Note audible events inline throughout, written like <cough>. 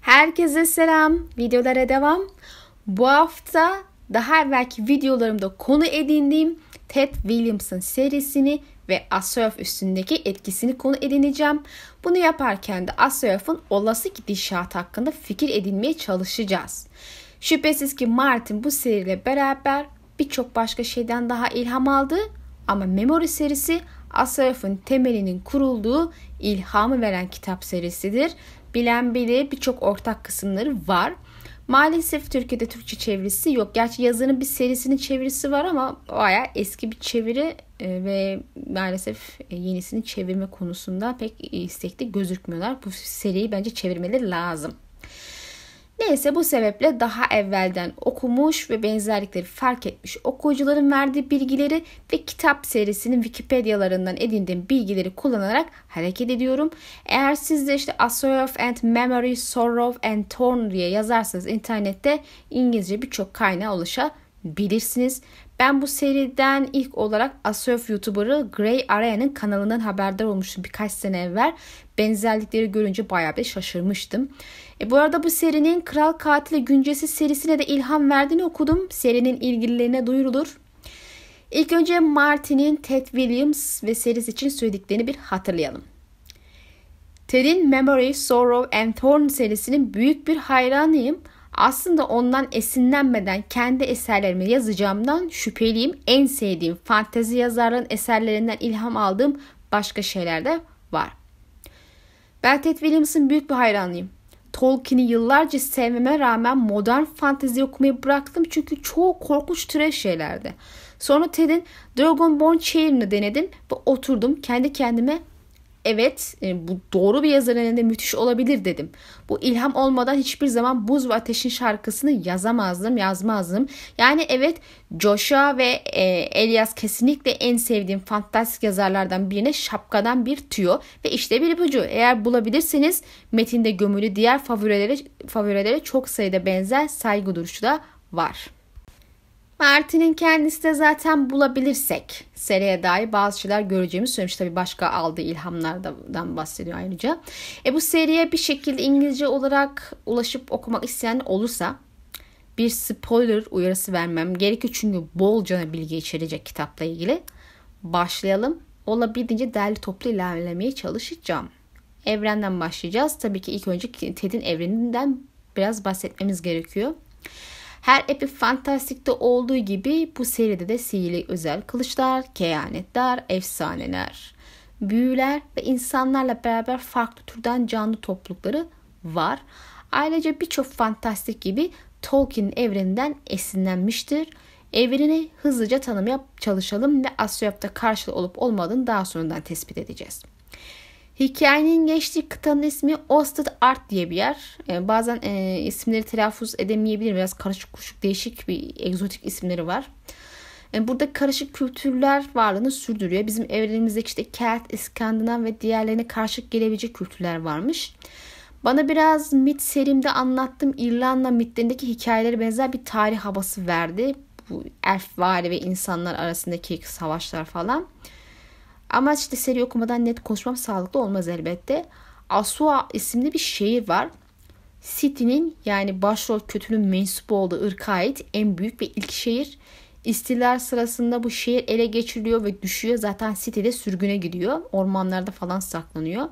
Herkese selam. Videolara devam. Bu hafta daha evvelki videolarımda konu edindiğim Ted Williams'ın serisini ve Asyaf üstündeki etkisini konu edineceğim. Bunu yaparken de Asyaf'ın olası gidişat hakkında fikir edinmeye çalışacağız. Şüphesiz ki Martin bu seriyle beraber birçok başka şeyden daha ilham aldı ama Memory serisi Asyaf'ın temelinin kurulduğu ilhamı veren kitap serisidir bilen biri birçok ortak kısımları var. Maalesef Türkiye'de Türkçe çevirisi yok. Gerçi yazının bir serisinin çevirisi var ama baya eski bir çeviri e, ve maalesef e, yenisini çevirme konusunda pek istekli gözükmüyorlar. Bu seriyi bence çevirmeleri lazım. Neyse bu sebeple daha evvelden okumuş ve benzerlikleri fark etmiş okuyucuların verdiği bilgileri ve kitap serisinin Wikipedialarından edindiğim bilgileri kullanarak hareket ediyorum. Eğer siz de işte A Story of and Memory, Sorrow and Torn diye yazarsanız internette İngilizce birçok kaynağı ulaşabilirsiniz. Ben bu seriden ilk olarak Asurf YouTuber'ı Grey Area'nın kanalından haberdar olmuştum birkaç sene evvel. Benzerlikleri görünce bayağı bir şaşırmıştım. E bu arada bu serinin Kral Katili Güncesi serisine de ilham verdiğini okudum. Serinin ilgililerine duyurulur. İlk önce Martin'in Ted Williams ve serisi için söylediklerini bir hatırlayalım. Ted'in Memory, Sorrow and Thorn serisinin büyük bir hayranıyım. Aslında ondan esinlenmeden kendi eserlerimi yazacağımdan şüpheliyim. En sevdiğim fantezi yazarların eserlerinden ilham aldığım başka şeyler de var. Ben Ted Williams'ın büyük bir hayranıyım. Tolkien'i yıllarca sevmeme rağmen modern fantezi okumayı bıraktım çünkü çoğu korkunç trash şeylerdi. Sonra Ted'in Dragonborn Chain'ini denedim ve oturdum kendi kendime evet e, bu doğru bir yazarın elinde müthiş olabilir dedim. Bu ilham olmadan hiçbir zaman Buz ve Ateş'in şarkısını yazamazdım, yazmazdım. Yani evet Joshua ve e, Elias kesinlikle en sevdiğim fantastik yazarlardan birine şapkadan bir tüyo ve işte bir ipucu. Eğer bulabilirseniz metinde gömülü diğer favorilere, favorilere çok sayıda benzer saygı duruşu da var. Martin'in kendisi de zaten bulabilirsek seriye dair bazı şeyler göreceğimizi söylemiş. Tabii başka aldığı ilhamlardan bahsediyor ayrıca. E bu seriye bir şekilde İngilizce olarak ulaşıp okumak isteyen olursa bir spoiler uyarısı vermem gerekiyor. Çünkü bolca bilgi içerecek kitapla ilgili. Başlayalım. Olabildiğince değerli toplu ilerlemeye çalışacağım. Evrenden başlayacağız. Tabii ki ilk önce Ted'in evreninden biraz bahsetmemiz gerekiyor. Her Epic Fantastic'te olduğu gibi bu seride de sihirli özel kılıçlar, kehanetler, efsaneler, büyüler ve insanlarla beraber farklı türden canlı toplulukları var. Ayrıca birçok fantastik gibi Tolkien evreninden esinlenmiştir. Evrenini hızlıca tanımaya çalışalım ve Asyap'ta karşılığı olup olmadığını daha sonradan tespit edeceğiz. Hikayenin geçtiği kıtanın ismi Osted Art diye bir yer. E, bazen e, isimleri telaffuz edemeyebilir. Biraz karışık kuşuk değişik bir egzotik isimleri var. E, burada karışık kültürler varlığını sürdürüyor. Bizim evrenimizdeki işte Kelt, İskandinav ve diğerlerine karşı gelebilecek kültürler varmış. Bana biraz mit serimde anlattığım İrlanda mitlerindeki hikayelere benzer bir tarih havası verdi. Bu elfvari ve insanlar arasındaki savaşlar falan. Ama işte seri okumadan net konuşmam sağlıklı olmaz elbette. Asua isimli bir şehir var. City'nin yani başrol kötünün mensup olduğu ırka ait en büyük ve ilk şehir. İstiler sırasında bu şehir ele geçiriliyor ve düşüyor. Zaten City'de sürgüne gidiyor. Ormanlarda falan saklanıyor.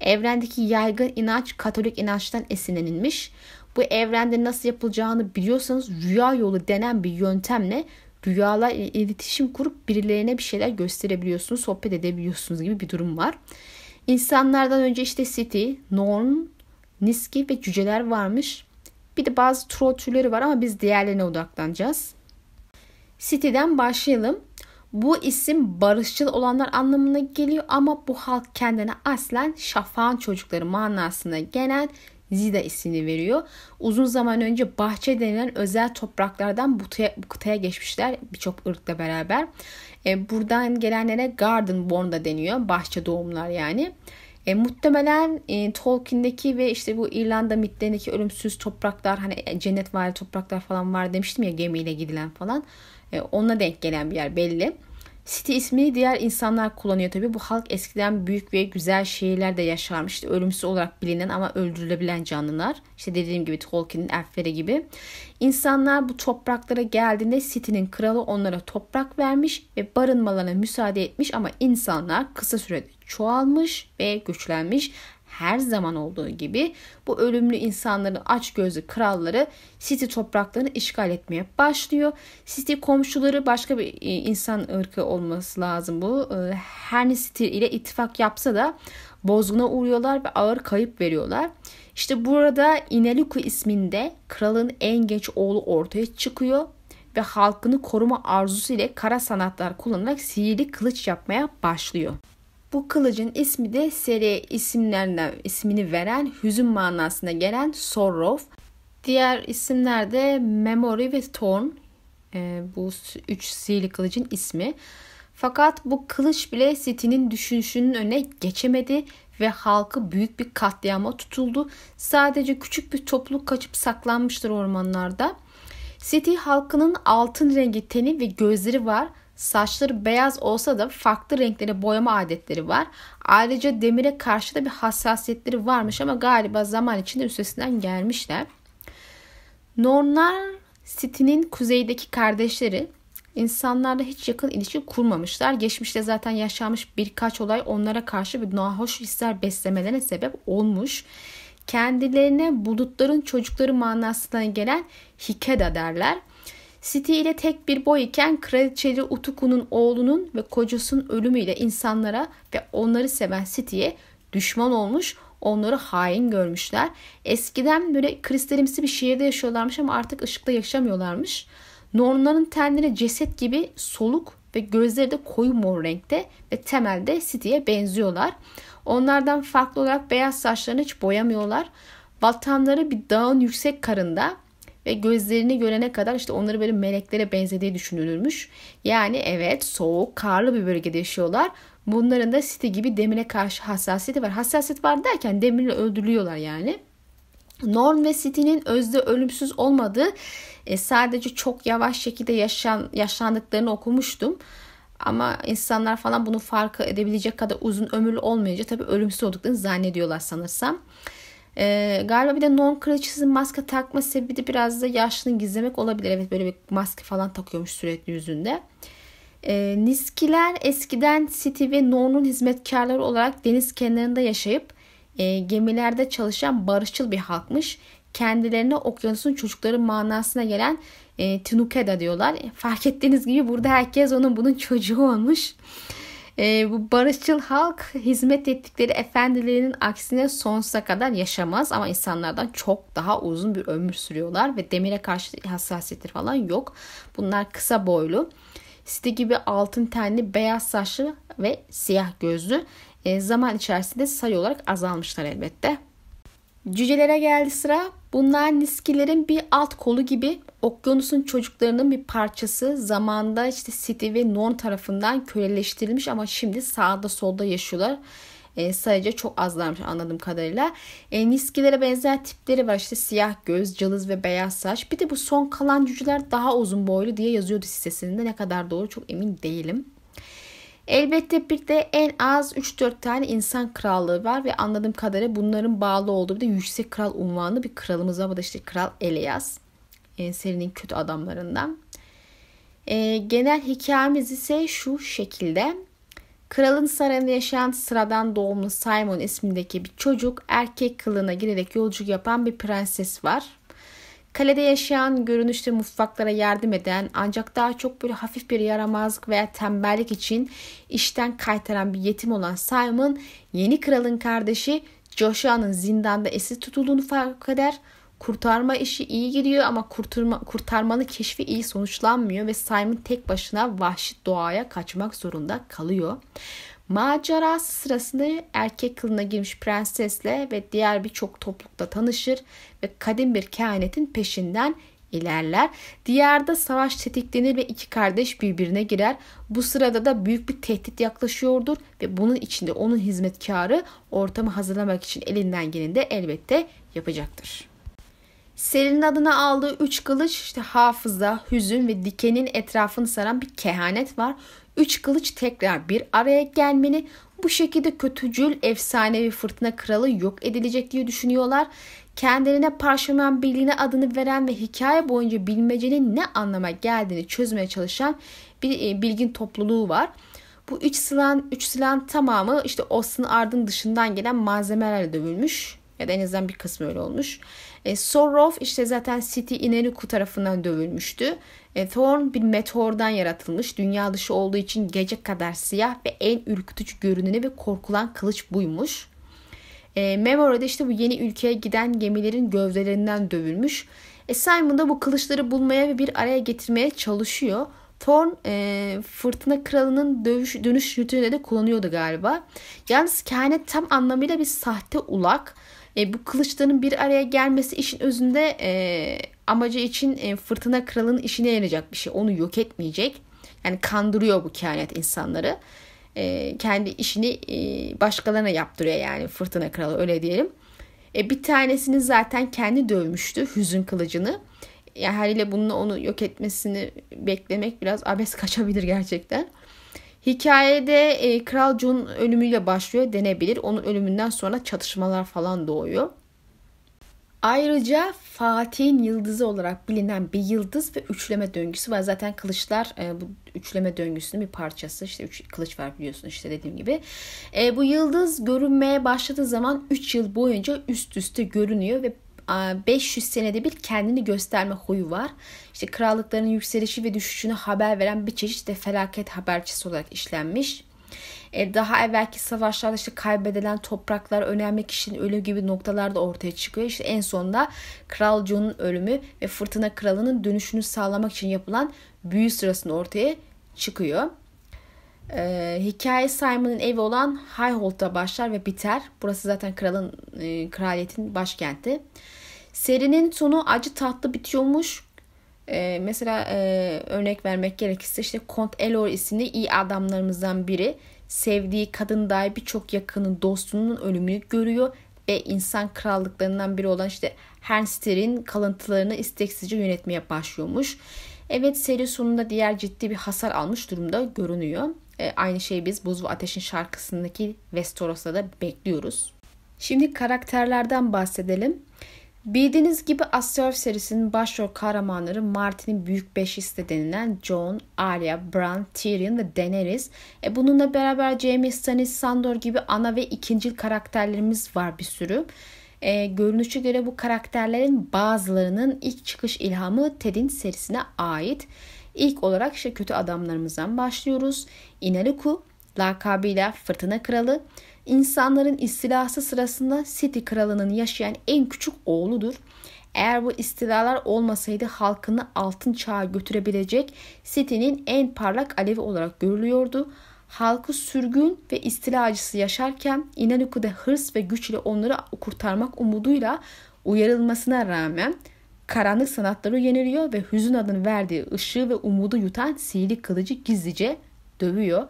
Evrendeki yaygın inanç Katolik inançtan esinlenilmiş. Bu evrende nasıl yapılacağını biliyorsanız rüya yolu denen bir yöntemle rüyalar iletişim kurup birilerine bir şeyler gösterebiliyorsunuz, sohbet edebiliyorsunuz gibi bir durum var. İnsanlardan önce işte City, Norn, Niski ve cüceler varmış. Bir de bazı troll türleri var ama biz diğerlerine odaklanacağız. City'den başlayalım. Bu isim barışçıl olanlar anlamına geliyor ama bu halk kendine aslen şafağın çocukları manasına gelen Zida ismini veriyor. Uzun zaman önce bahçe denilen özel topraklardan bu kıtaya, kıtaya geçmişler birçok ırkla beraber. E, buradan gelenlere Garden Born da deniyor. Bahçe doğumlar yani. E, muhtemelen e, Tolkien'deki ve işte bu İrlanda mitlerindeki ölümsüz topraklar hani cennet var topraklar falan var demiştim ya gemiyle gidilen falan. E, onunla denk gelen bir yer belli. City ismini diğer insanlar kullanıyor tabi. Bu halk eskiden büyük ve güzel şehirlerde yaşarmıştı. Ölümsüz olarak bilinen ama öldürülebilen canlılar. İşte dediğim gibi Tolkien'in elfleri gibi. İnsanlar bu topraklara geldiğinde City'nin kralı onlara toprak vermiş ve barınmalarına müsaade etmiş ama insanlar kısa sürede çoğalmış ve güçlenmiş her zaman olduğu gibi bu ölümlü insanların aç gözlü kralları City topraklarını işgal etmeye başlıyor. City komşuları başka bir e, insan ırkı olması lazım bu. E, her ne City ile ittifak yapsa da bozguna uğruyorlar ve ağır kayıp veriyorlar. İşte burada Ineluku isminde kralın en genç oğlu ortaya çıkıyor ve halkını koruma arzusu ile kara sanatlar kullanarak sihirli kılıç yapmaya başlıyor. Bu kılıcın ismi de seri isimlerinden ismini veren hüzün manasına gelen Sorrow. Diğer isimler de Memory ve Thorn. E, bu üç sihirli kılıcın ismi. Fakat bu kılıç bile City'nin düşünüşünün önüne geçemedi ve halkı büyük bir katliama tutuldu. Sadece küçük bir topluluk kaçıp saklanmıştır ormanlarda. City halkının altın rengi teni ve gözleri var. Saçları beyaz olsa da farklı renklere boyama adetleri var. Ayrıca demire karşı da bir hassasiyetleri varmış ama galiba zaman içinde üstesinden gelmişler. Nornlar City'nin kuzeydeki kardeşleri insanlarla hiç yakın ilişki kurmamışlar. Geçmişte zaten yaşanmış birkaç olay onlara karşı bir nahoş hisler beslemelerine sebep olmuş. Kendilerine bulutların çocukları manasına gelen Hikeda derler. City ile tek bir boy iken kraliçeli Utuku'nun oğlunun ve kocasının ölümüyle insanlara ve onları seven City'ye düşman olmuş, onları hain görmüşler. Eskiden böyle kristalimsi bir şehirde yaşıyorlarmış ama artık ışıkta yaşamıyorlarmış. Nornların tenleri ceset gibi soluk ve gözleri de koyu mor renkte ve temelde City'ye benziyorlar. Onlardan farklı olarak beyaz saçlarını hiç boyamıyorlar. Vatanları bir dağın yüksek karında ve gözlerini görene kadar işte onları böyle meleklere benzediği düşünülürmüş. Yani evet soğuk, karlı bir bölgede yaşıyorlar. Bunların da City gibi demire karşı hassasiyeti var. Hassasiyet var derken demirle öldürülüyorlar yani. Norm ve City'nin özde ölümsüz olmadığı e, sadece çok yavaş şekilde yaşan, yaşlandıklarını okumuştum. Ama insanlar falan bunu fark edebilecek kadar uzun ömürlü olmayınca tabii ölümsüz olduklarını zannediyorlar sanırsam. Ee, galiba bir de non kraliçesinin maske takma sebebi de biraz da yaşlılığını gizlemek olabilir. Evet böyle bir maske falan takıyormuş sürekli yüzünde. Ee, Niskiler eskiden City ve Nor'un hizmetkarları olarak deniz kenarında yaşayıp e, gemilerde çalışan barışçıl bir halkmış. Kendilerine okyanusun çocukları manasına gelen e, Tinukeda diyorlar. Fark ettiğiniz gibi burada herkes onun bunun çocuğu olmuş. E, bu barışçıl halk hizmet ettikleri efendilerinin aksine sonsuza kadar yaşamaz ama insanlardan çok daha uzun bir ömür sürüyorlar ve demire karşı hassasiyetleri falan yok. Bunlar kısa boylu. Site gibi altın tenli, beyaz saçlı ve siyah gözlü. E, zaman içerisinde sayı olarak azalmışlar elbette. Cücelere geldi sıra. Bunlar Niskilerin bir alt kolu gibi okyanusun çocuklarının bir parçası. Zamanda işte City ve Non tarafından köleleştirilmiş ama şimdi sağda solda yaşıyorlar. E, sayıca çok azlarmış anladığım kadarıyla. E, Niskilere benzer tipleri var işte siyah göz, cılız ve beyaz saç. Bir de bu son kalan cüceler daha uzun boylu diye yazıyordu sitesinde. Ne kadar doğru çok emin değilim. Elbette bir de en az 3-4 tane insan krallığı var ve anladığım kadarıyla bunların bağlı olduğu bir de yüksek kral unvanlı bir kralımız var. Bu da işte Kral Elias. E, serinin kötü adamlarından. E, genel hikayemiz ise şu şekilde. Kralın sarayında yaşayan sıradan doğumlu Simon ismindeki bir çocuk erkek kılığına girerek yolculuk yapan bir prenses var. Kalede yaşayan, görünüşte mutfaklara yardım eden ancak daha çok böyle hafif bir yaramazlık veya tembellik için işten kaytaran bir yetim olan Simon, yeni kralın kardeşi Joshua'nın zindanda esir tutulduğunu fark eder. Kurtarma işi iyi gidiyor ama kurtarma, kurtarmanın keşfi iyi sonuçlanmıyor ve Simon tek başına vahşi doğaya kaçmak zorunda kalıyor. Macerası sırasında erkek kılına girmiş prensesle ve diğer birçok toplulukta tanışır ve kadim bir kainatın peşinden ilerler. Diyarda savaş tetiklenir ve iki kardeş birbirine girer. Bu sırada da büyük bir tehdit yaklaşıyordur ve bunun içinde onun hizmetkarı ortamı hazırlamak için elinden geleni de elbette yapacaktır. Serinin adına aldığı üç kılıç işte hafıza, hüzün ve dikenin etrafını saran bir kehanet var. Üç kılıç tekrar bir araya gelmeni bu şekilde kötücül efsanevi fırtına kralı yok edilecek diye düşünüyorlar. Kendilerine parşömen birliğine adını veren ve hikaye boyunca bilmecenin ne anlama geldiğini çözmeye çalışan bir e, bilgin topluluğu var. Bu üç silahın, üç silahın tamamı işte Os'un ardın dışından gelen malzemelerle dövülmüş. Ya da en azından bir kısmı öyle olmuş. E, Sorrow işte zaten City Ineriku tarafından dövülmüştü. E, Thorn bir meteordan yaratılmış. Dünya dışı olduğu için gece kadar siyah ve en ürkütücü görüneni ve korkulan kılıç buymuş. E, Memory'de işte bu yeni ülkeye giden gemilerin gövdelerinden dövülmüş. E, Simon da bu kılıçları bulmaya ve bir araya getirmeye çalışıyor. Thorn e, fırtına kralının dövüş, dönüş yürütüğünde de kullanıyordu galiba. Yalnız kehanet tam anlamıyla bir sahte ulak. E, bu kılıçların bir araya gelmesi işin özünde e, amacı için e, fırtına kralının işine yarayacak bir şey. Onu yok etmeyecek. Yani kandırıyor bu kehanet insanları. E, kendi işini e, başkalarına yaptırıyor yani fırtına kralı öyle diyelim. E, bir tanesini zaten kendi dövmüştü hüzün kılıcını. Yani haliyle bununla onu yok etmesini beklemek biraz abes <laughs> kaçabilir gerçekten. Hikayede e, Kral John ölümüyle başlıyor denebilir. Onun ölümünden sonra çatışmalar falan doğuyor. Ayrıca Fatih'in yıldızı olarak bilinen bir yıldız ve üçleme döngüsü var. Zaten kılıçlar e, bu üçleme döngüsünün bir parçası. İşte üç kılıç var biliyorsun işte dediğim gibi. E, bu yıldız görünmeye başladığı zaman 3 yıl boyunca üst üste görünüyor ve 500 senede bir kendini gösterme huyu var. İşte krallıkların yükselişi ve düşüşünü haber veren bir çeşit de felaket habercisi olarak işlenmiş. E, daha evvelki savaşlarda işte kaybedilen topraklar, önemli kişinin ölümü gibi noktalar da ortaya çıkıyor. İşte en sonunda Kral John'un ölümü ve Fırtına Kralı'nın dönüşünü sağlamak için yapılan büyü sırasında ortaya çıkıyor. Ee, hikaye Simon'ın evi olan Highholt'ta başlar ve biter. Burası zaten kralın e, kraliyetin başkenti. Serinin sonu acı tatlı bitiyormuş. Ee, mesela e, örnek vermek gerekirse işte Kont Elor isimli iyi adamlarımızdan biri sevdiği kadın dair birçok yakının dostunun ölümünü görüyor ve insan krallıklarından biri olan işte Hernster'in kalıntılarını isteksizce yönetmeye başlıyormuş. Evet seri sonunda diğer ciddi bir hasar almış durumda görünüyor. E, aynı şeyi biz Buz ve Ateş'in şarkısındaki Vestoros'ta da bekliyoruz. Şimdi karakterlerden bahsedelim. Bildiğiniz gibi Astor serisinin başrol kahramanları Martin'in büyük beşlisi denilen Jon, Arya, Bran, Tyrion ve Daenerys. E bununla beraber Jaime, Stannis, Sandor gibi ana ve ikincil karakterlerimiz var bir sürü. E, görünüşe göre bu karakterlerin bazılarının ilk çıkış ilhamı Ted'in serisine ait. İlk olarak işte kötü adamlarımızdan başlıyoruz. Inariku, lakabıyla Fırtına Kralı, insanların istilası sırasında City Kralı'nın yaşayan en küçük oğludur. Eğer bu istilalar olmasaydı halkını altın çağa götürebilecek City'nin en parlak alevi olarak görülüyordu. Halkı sürgün ve istilacısı yaşarken Inaniku'da hırs ve güç ile onları kurtarmak umuduyla uyarılmasına rağmen karanlık sanatları yeniliyor ve hüzün adını verdiği ışığı ve umudu yutan sihirli kılıcı gizlice dövüyor.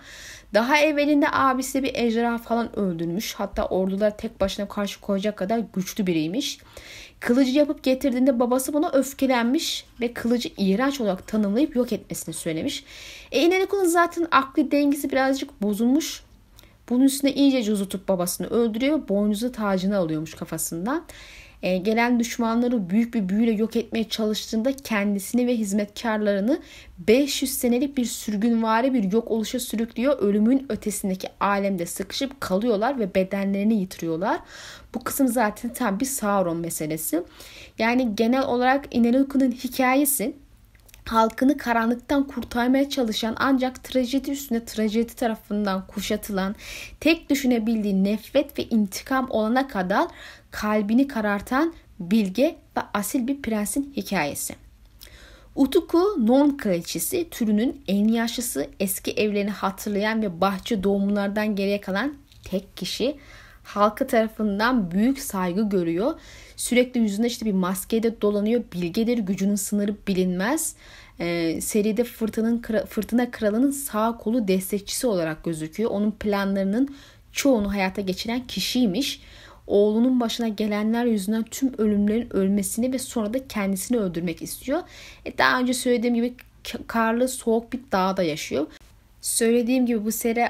Daha evvelinde abisi bir ejderha falan öldürmüş. Hatta ordulara tek başına karşı koyacak kadar güçlü biriymiş. Kılıcı yapıp getirdiğinde babası buna öfkelenmiş ve kılıcı iğrenç olarak tanımlayıp yok etmesini söylemiş. E İnaniku'nun zaten aklı dengesi birazcık bozulmuş. Bunun üstüne iyice cuzutup babasını öldürüyor. Boynuzu tacını alıyormuş kafasından e, gelen düşmanları büyük bir büyüyle yok etmeye çalıştığında kendisini ve hizmetkarlarını 500 senelik bir sürgünvari bir yok oluşa sürüklüyor. Ölümün ötesindeki alemde sıkışıp kalıyorlar ve bedenlerini yitiriyorlar. Bu kısım zaten tam bir Sauron meselesi. Yani genel olarak Ineluk'un hikayesi halkını karanlıktan kurtarmaya çalışan ancak trajedi üstüne trajedi tarafından kuşatılan, tek düşünebildiği nefret ve intikam olana kadar kalbini karartan bilge ve asil bir prensin hikayesi. Utuku non kraliçesi türünün en yaşlısı eski evlerini hatırlayan ve bahçe doğumlardan geriye kalan tek kişi halkı tarafından büyük saygı görüyor. Sürekli yüzünde işte bir maskede dolanıyor. Bilgedir, gücünün sınırı bilinmez. Ee, seride fırtının, fırtına kralının sağ kolu destekçisi olarak gözüküyor. Onun planlarının çoğunu hayata geçiren kişiymiş. oğlunun başına gelenler yüzünden tüm ölümlerin ölmesini ve sonra da kendisini öldürmek istiyor. E daha önce söylediğim gibi karlı soğuk bir dağda yaşıyor. Söylediğim gibi bu seri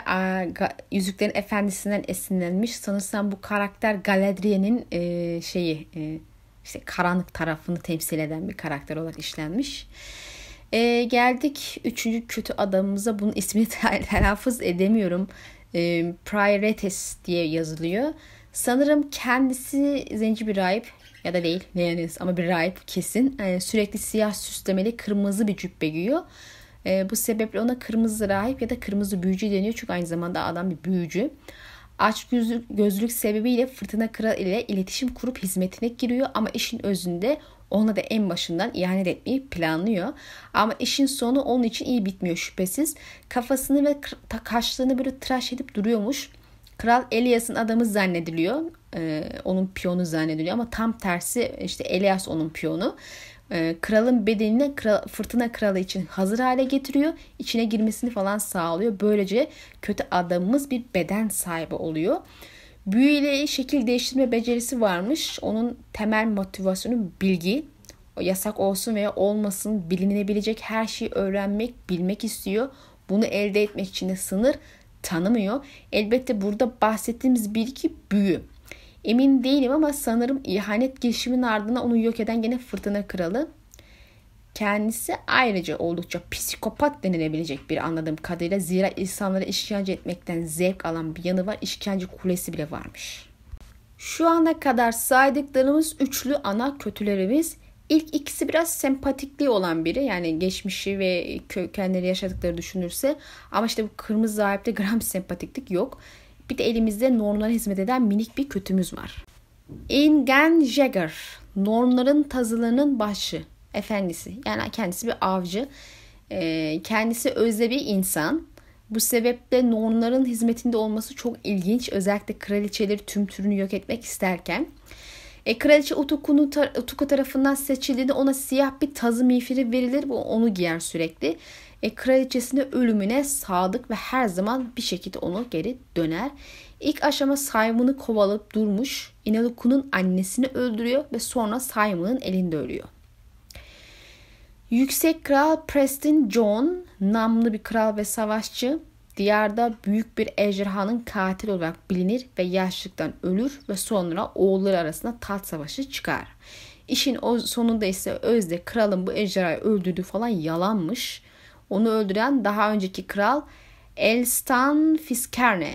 Yüzüklerin Efendisi'nden esinlenmiş. Sanırsam bu karakter Galadriel'in e, şeyi e, işte karanlık tarafını temsil eden bir karakter olarak işlenmiş. E, geldik üçüncü kötü adamımıza. Bunun ismini <laughs> telaffuz edemiyorum. E, Priorities diye yazılıyor. Sanırım kendisi zenci bir rahip ya da değil ne yani ama bir rahip kesin. E, sürekli siyah süslemeli kırmızı bir cübbe giyiyor. E, bu sebeple ona kırmızı rahip ya da kırmızı büyücü deniyor. Çünkü aynı zamanda adam bir büyücü. Aç gözlük, gözlük sebebiyle Fırtına Kral ile iletişim kurup hizmetine giriyor. Ama işin özünde ona da en başından ihanet etmeyi planlıyor. Ama işin sonu onun için iyi bitmiyor şüphesiz. Kafasını ve kaşlarını böyle tıraş edip duruyormuş. Kral Elias'ın adamı zannediliyor. Ee, onun piyonu zannediliyor ama tam tersi işte Elias onun piyonu. Ee, kralın bedenini kral, fırtına kralı için hazır hale getiriyor. İçine girmesini falan sağlıyor. Böylece kötü adamımız bir beden sahibi oluyor. Büyüyle şekil değiştirme becerisi varmış. Onun temel motivasyonu bilgi. Yasak olsun veya olmasın bilinebilecek her şeyi öğrenmek, bilmek istiyor. Bunu elde etmek için de sınır tanımıyor. Elbette burada bahsettiğimiz bilgi büyü. Emin değilim ama sanırım ihanet girişimin ardından onu yok eden gene fırtına kralı. Kendisi ayrıca oldukça psikopat denilebilecek bir anladığım kadarıyla. Zira insanlara işkence etmekten zevk alan bir yanı var. İşkence kulesi bile varmış. Şu ana kadar saydıklarımız üçlü ana kötülerimiz. İlk ikisi biraz sempatikliği olan biri. Yani geçmişi ve kökenleri yaşadıkları düşünürse. Ama işte bu kırmızı zahipte gram sempatiklik yok. Bir de elimizde normlara hizmet eden minik bir kötümüz var. Ingen Jagger. Normların tazılarının başı. Efendisi. Yani kendisi bir avcı. Ee, kendisi özde bir insan. Bu sebeple normların hizmetinde olması çok ilginç. Özellikle kraliçeleri tüm türünü yok etmek isterken. E, Kraliçe Utuku'nun tar- Utuku tarafından seçildiğinde ona siyah bir tazı miğfiri verilir. Bu onu giyer sürekli. E, kraliçesine ölümüne sadık ve her zaman bir şekilde onu geri döner. İlk aşama Simon'ı kovalayıp durmuş. Inaluku'nun annesini öldürüyor ve sonra Simon'ın elinde ölüyor. Yüksek Kral Preston John namlı bir kral ve savaşçı diyarda büyük bir ejderhanın katil olarak bilinir ve yaşlıktan ölür ve sonra oğulları arasında taht savaşı çıkar. İşin o sonunda ise Özde kralın bu ejderhayı öldürdüğü falan yalanmış. Onu öldüren daha önceki kral Elstan Fiskerne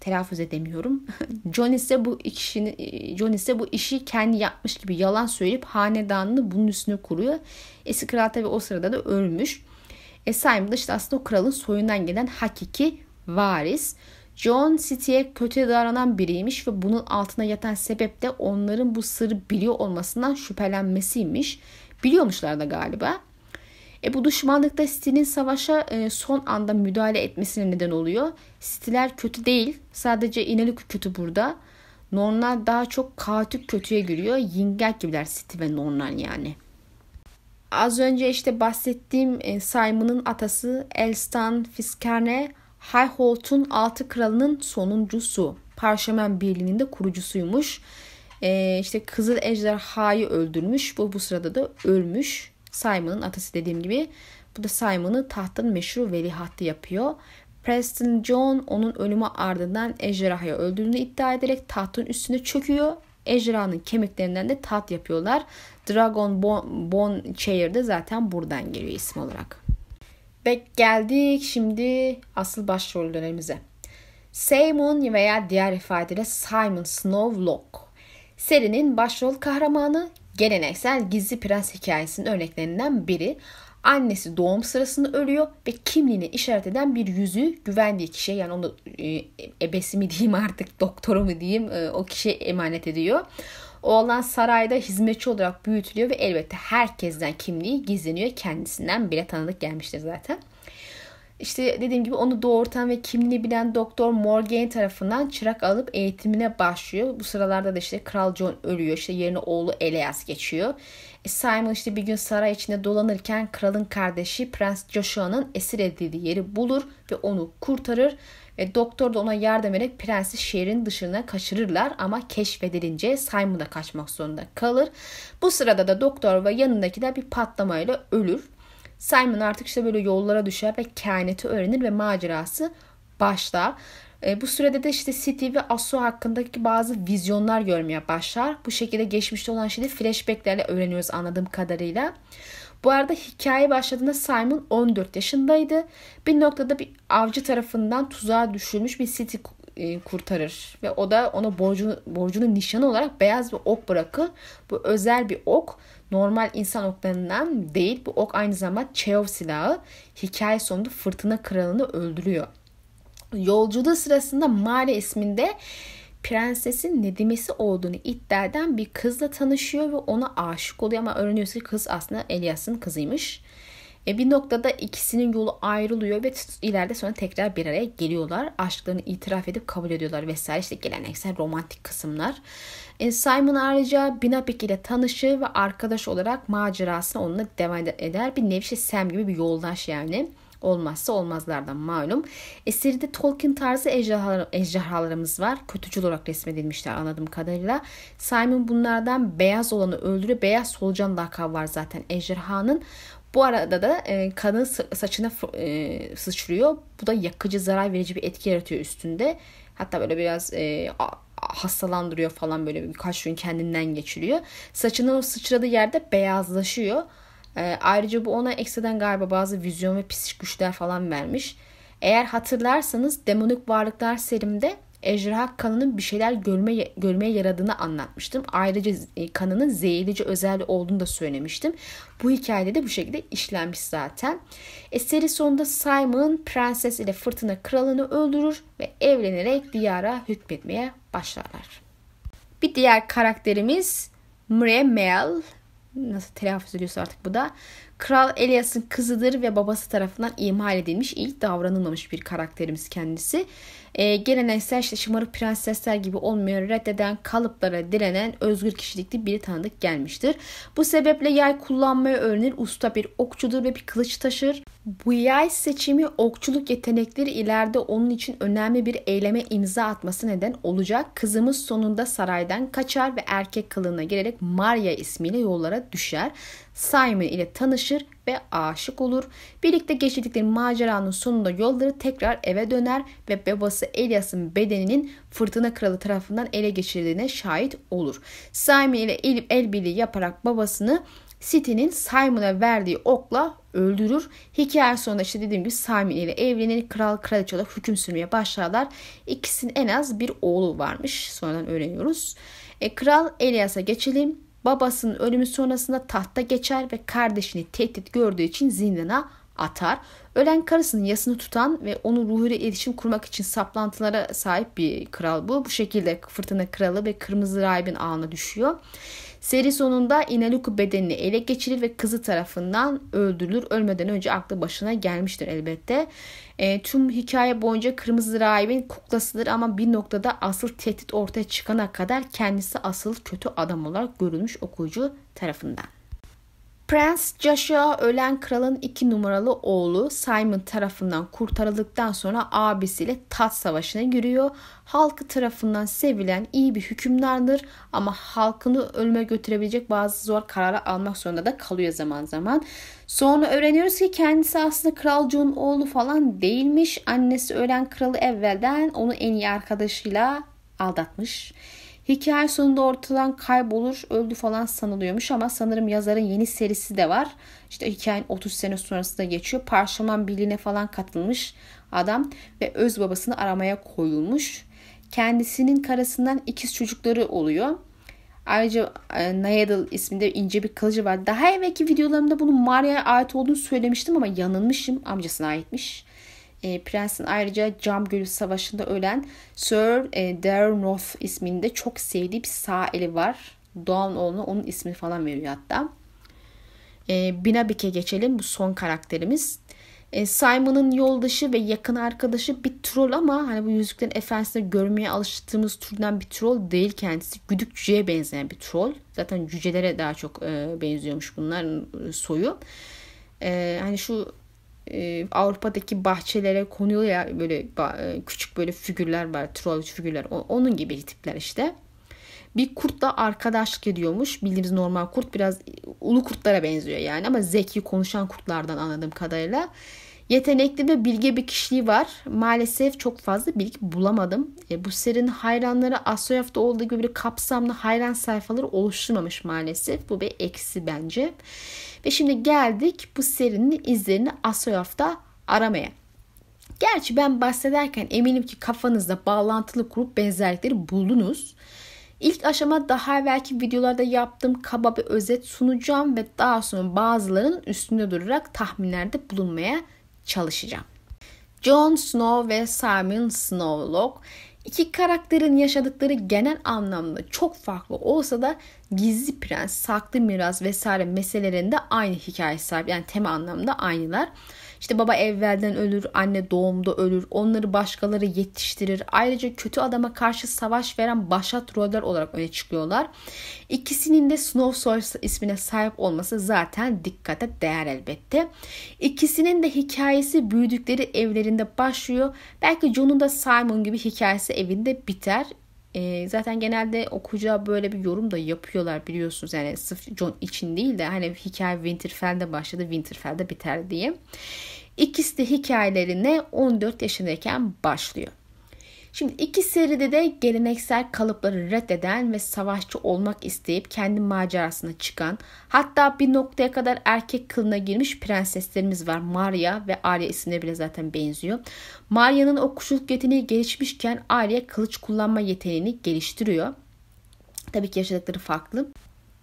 telaffuz edemiyorum. <laughs> John ise bu işini John ise bu işi kendi yapmış gibi yalan söyleyip hanedanını bunun üstüne kuruyor. Eski kral tabi o sırada da ölmüş. E Simon da işte aslında o kralın soyundan gelen hakiki varis. John City'ye kötü davranan biriymiş ve bunun altına yatan sebep de onların bu sırrı biliyor olmasından şüphelenmesiymiş. Biliyormuşlar da galiba. E bu düşmanlıkta City'nin savaşa e, son anda müdahale etmesine neden oluyor. City'ler kötü değil. Sadece İnelik kötü burada. Nornlar daha çok kaotik kötüye giriyor. Yingel gibiler City ve Nornlar yani. Az önce işte bahsettiğim e, Simon'ın atası Elstan Fiskerne Highholt'un altı kralının sonuncusu. Parşömen Birliği'nin de kurucusuymuş. E, işte Kızıl Ejderha'yı öldürmüş. Bu bu sırada da ölmüş. Simon'ın atası dediğim gibi. Bu da Simon'ı tahtın meşhur velihattı yapıyor. Preston John onun ölümü ardından ejderhayı öldürdüğünü iddia ederek tahtın üstüne çöküyor. Ejderhanın kemiklerinden de taht yapıyorlar. Dragon Bone Chair de zaten buradan geliyor isim olarak. Ve geldik şimdi asıl başrollerimize. Simon veya diğer ifadeyle Simon Snowlock. Serinin başrol kahramanı geleneksel gizli prens hikayesinin örneklerinden biri. Annesi doğum sırasında ölüyor ve kimliğini işaret eden bir yüzüğü güvendiği kişiye yani onu e, ebesi mi diyeyim artık doktoru mu diyeyim e, o kişiye emanet ediyor. Oğlan sarayda hizmetçi olarak büyütülüyor ve elbette herkesten kimliği gizleniyor. Kendisinden bile tanıdık gelmiştir zaten. İşte dediğim gibi onu doğurtan ve kimliğini bilen doktor Morgan tarafından çırak alıp eğitimine başlıyor. Bu sıralarda da işte Kral John ölüyor. İşte yerine oğlu Elias geçiyor. E Simon işte bir gün saray içinde dolanırken kralın kardeşi Prens Joshua'nın esir edildiği yeri bulur ve onu kurtarır. Ve doktor da ona yardım ederek prensi şehrin dışına kaçırırlar ama keşfedilince Simon da kaçmak zorunda kalır. Bu sırada da doktor ve yanındakiler bir patlamayla ölür. Simon artık işte böyle yollara düşer ve kainatı öğrenir ve macerası başlar. E, bu sürede de işte City ve Asu hakkındaki bazı vizyonlar görmeye başlar. Bu şekilde geçmişte olan şeyi flashbacklerle öğreniyoruz anladığım kadarıyla. Bu arada hikaye başladığında Simon 14 yaşındaydı. Bir noktada bir avcı tarafından tuzağa düşürmüş bir City e, kurtarır. Ve o da ona borcunu, borcunun nişanı olarak beyaz bir ok bırakır. Bu özel bir ok. Normal insan oklarından değil. Bu ok aynı zamanda Cheov silahı. Hikaye sonunda fırtına kralını öldürüyor. Yolculuğu sırasında Mare isminde prensesin Nedimesi olduğunu iddia eden bir kızla tanışıyor ve ona aşık oluyor ama öğreniyoruz ki kız aslında Elias'ın kızıymış. E bir noktada ikisinin yolu ayrılıyor ve ileride sonra tekrar bir araya geliyorlar. Aşklarını itiraf edip kabul ediyorlar vesaire. İşte geleneksel romantik kısımlar. E Simon ayrıca Binapik ile tanışır ve arkadaş olarak macerasına onunla devam eder. Bir nevi şey Sam gibi bir yoldaş yani olmazsa olmazlardan malum. Eserde Tolkien tarzı ejderhalar, ejderhalarımız var. Kötücül olarak resmedilmişler anladığım kadarıyla. Simon bunlardan beyaz olanı öldürüyor. Beyaz solucan lakabı var zaten ejderhanın. Bu arada da e, kanı saçına e, sıçrıyor. Bu da yakıcı zarar verici bir etki yaratıyor üstünde. Hatta böyle biraz e, hastalandırıyor falan böyle birkaç gün kendinden geçiriyor. Saçının sıçradığı yerde beyazlaşıyor. E, ayrıca bu ona ekstradan galiba bazı vizyon ve psik güçler falan vermiş. Eğer hatırlarsanız demonik varlıklar serimde ejderha kanının bir şeyler görme, görmeye yaradığını anlatmıştım. Ayrıca e, kanının zehirlici özelliği olduğunu da söylemiştim. Bu hikayede de bu şekilde işlenmiş zaten. E, seri sonunda Simon prenses ile fırtına kralını öldürür ve evlenerek diyara hükmetmeye başlarlar. Bir diğer karakterimiz Mre Mel nasıl telaffuz ediyorsa artık bu da Kral Elias'ın kızıdır ve babası tarafından ihmal edilmiş, iyi davranılmamış bir karakterimiz kendisi. E, geleneksel işte şımarık prensesler gibi olmuyor, reddeden, kalıplara direnen özgür kişilikli biri tanıdık gelmiştir. Bu sebeple yay kullanmayı öğrenir, usta bir okçudur ve bir kılıç taşır. Bu yay seçimi okçuluk yetenekleri ileride onun için önemli bir eyleme imza atması neden olacak. Kızımız sonunda saraydan kaçar ve erkek kılığına girerek Maria ismiyle yollara düşer. Simon ile tanışır ve aşık olur. Birlikte geçirdikleri maceranın sonunda yolları tekrar eve döner ve babası Elias'ın bedeninin fırtına kralı tarafından ele geçirildiğine şahit olur. Simon ile el, el birliği yaparak babasını City'nin Simon'a verdiği okla öldürür. Hikaye sonunda işte dediğim gibi Simon ile evlenir. Kral kraliçe olarak hüküm sürmeye başlarlar. İkisinin en az bir oğlu varmış. Sonradan öğreniyoruz. E, Kral Elias'a geçelim. Babasının ölümü sonrasında tahta geçer ve kardeşini tehdit gördüğü için zindana atar. Ölen karısının yasını tutan ve onun ruhuyla iletişim kurmak için saplantılara sahip bir kral bu. Bu şekilde fırtına kralı ve kırmızı rahibin ağına düşüyor. Seri sonunda Inaluku bedenini ele geçirir ve kızı tarafından öldürülür. Ölmeden önce aklı başına gelmiştir elbette. E, tüm hikaye boyunca Kırmızı Rahibin kuklasıdır ama bir noktada asıl tehdit ortaya çıkana kadar kendisi asıl kötü adam olarak görülmüş okuyucu tarafından. Prens Joshua ölen kralın iki numaralı oğlu Simon tarafından kurtarıldıktan sonra abisiyle tat savaşına giriyor. Halkı tarafından sevilen iyi bir hükümdardır ama halkını ölüme götürebilecek bazı zor kararlar almak zorunda da kalıyor zaman zaman. Sonra öğreniyoruz ki kendisi aslında Kral John oğlu falan değilmiş. Annesi ölen kralı evvelden onu en iyi arkadaşıyla aldatmış. Hikaye sonunda ortadan kaybolur, öldü falan sanılıyormuş ama sanırım yazarın yeni serisi de var. İşte hikayenin 30 sene sonrasında geçiyor. Parşaman Birliği'ne falan katılmış adam ve öz babasını aramaya koyulmuş. Kendisinin karısından ikiz çocukları oluyor. Ayrıca e, Nayadal isminde ince bir kılıcı var. Daha evvelki videolarımda bunun Maria'ya ait olduğunu söylemiştim ama yanılmışım. Amcasına aitmiş e, Prensin ayrıca Cam Gölü Savaşı'nda ölen Sir e, Darren Roth isminde çok sevdiği bir sağ eli var. Doğan oğluna onun ismini falan veriyor hatta. E, Binabik'e geçelim. Bu son karakterimiz. E, Simon'ın yoldaşı ve yakın arkadaşı bir troll ama hani bu Yüzüklerin Efendisi'nde görmeye alıştığımız türden bir troll değil kendisi. Güdük cüceye benzeyen bir troll. Zaten cücelere daha çok e, benziyormuş bunların soyu. E, hani şu e, Avrupa'daki bahçelere konuyor ya böyle e, küçük böyle figürler var. Troll figürler. O, onun gibi tipler işte. Bir kurtla arkadaşlık ediyormuş. Bildiğimiz normal kurt biraz ulu kurtlara benziyor yani ama zeki konuşan kurtlardan anladığım kadarıyla. Yetenekli ve bilge bir kişiliği var. Maalesef çok fazla bilgi bulamadım. E, bu serinin hayranları Asoyaf'ta olduğu gibi bir kapsamlı hayran sayfaları oluşturmamış maalesef. Bu bir eksi bence. Ve şimdi geldik bu serinin izlerini Asoyaf'ta aramaya. Gerçi ben bahsederken eminim ki kafanızda bağlantılı kurup benzerlikleri buldunuz. İlk aşama daha evvelki videolarda yaptığım kaba bir özet sunacağım ve daha sonra bazılarının üstünde durarak tahminlerde bulunmaya çalışacağım. Jon Snow ve Simon Snowlock iki karakterin yaşadıkları genel anlamda çok farklı olsa da gizli prens, saklı miras vesaire meselelerinde aynı hikaye sahip. Yani tema anlamda aynılar. İşte baba evvelden ölür, anne doğumda ölür, onları başkaları yetiştirir. Ayrıca kötü adama karşı savaş veren başat roller olarak öne çıkıyorlar. İkisinin de Snowswords ismine sahip olması zaten dikkate değer elbette. İkisinin de hikayesi büyüdükleri evlerinde başlıyor. Belki Jon'un da Simon gibi hikayesi evinde biter. E, zaten genelde okuyucuya böyle bir yorum da yapıyorlar biliyorsunuz. Yani sırf John için değil de hani hikaye Winterfell'de başladı Winterfell'de biter diye. İkisi de hikayelerine 14 yaşındayken başlıyor. Şimdi iki seride de geleneksel kalıpları reddeden ve savaşçı olmak isteyip kendi macerasına çıkan hatta bir noktaya kadar erkek kılına girmiş prenseslerimiz var. Maria ve Arya isimleri bile zaten benziyor. Maria'nın okuşuluk yeteneği gelişmişken Arya kılıç kullanma yeteneğini geliştiriyor. Tabii ki yaşadıkları farklı.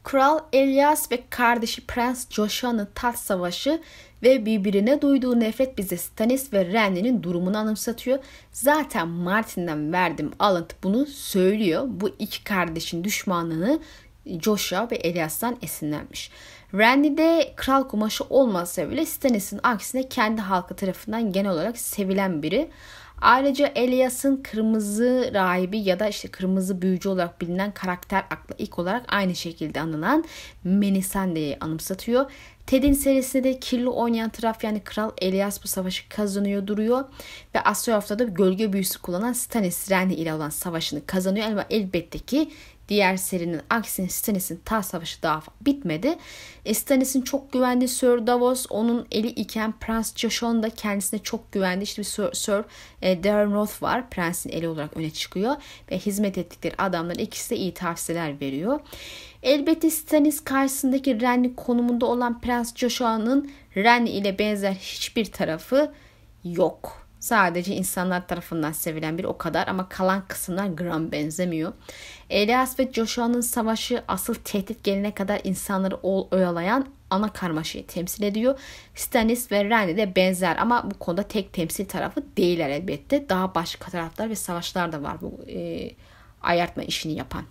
Kral Elias ve kardeşi Prens Joshua'nın taht savaşı ve birbirine duyduğu nefret bize Stannis ve Renly'nin durumunu anımsatıyor. Zaten Martin'den verdiğim alıntı bunu söylüyor. Bu iki kardeşin düşmanlığını Joshua ve Elias'tan esinlenmiş. Randy de kral kumaşı olmasa bile Stannis'in aksine kendi halkı tarafından genel olarak sevilen biri. Ayrıca Elias'ın kırmızı rahibi ya da işte kırmızı büyücü olarak bilinen karakter akla ilk olarak aynı şekilde anılan Melisandre'yi anımsatıyor. Ted'in serisinde de kirli oynayan taraf yani Kral Elias bu savaşı kazanıyor duruyor. Ve Asya haftada gölge büyüsü kullanan Stannis Renly ile olan savaşını kazanıyor. Ama elbette ki Diğer serinin aksine Stannis'in ta savaşı daha bitmedi. E, Stannis'in çok güvendiği Sir Davos onun eli iken Prens Joshon da kendisine çok güvendiği işte bir Sir, Sir e, Darren Roth var. Prensin eli olarak öne çıkıyor ve hizmet ettikleri adamlar ikisi de iyi tavsiyeler veriyor. Elbette Stannis karşısındaki Renly konumunda olan Prens Joshua'nın Renly ile benzer hiçbir tarafı yok. Sadece insanlar tarafından sevilen bir o kadar ama kalan kısımlar gram benzemiyor. Elias ve Joshua'nın savaşı asıl tehdit gelene kadar insanları oyalayan ana karmaşayı temsil ediyor. Stannis ve Renly de benzer ama bu konuda tek temsil tarafı değiller elbette. Daha başka taraflar ve savaşlar da var bu e, ayartma işini yapan.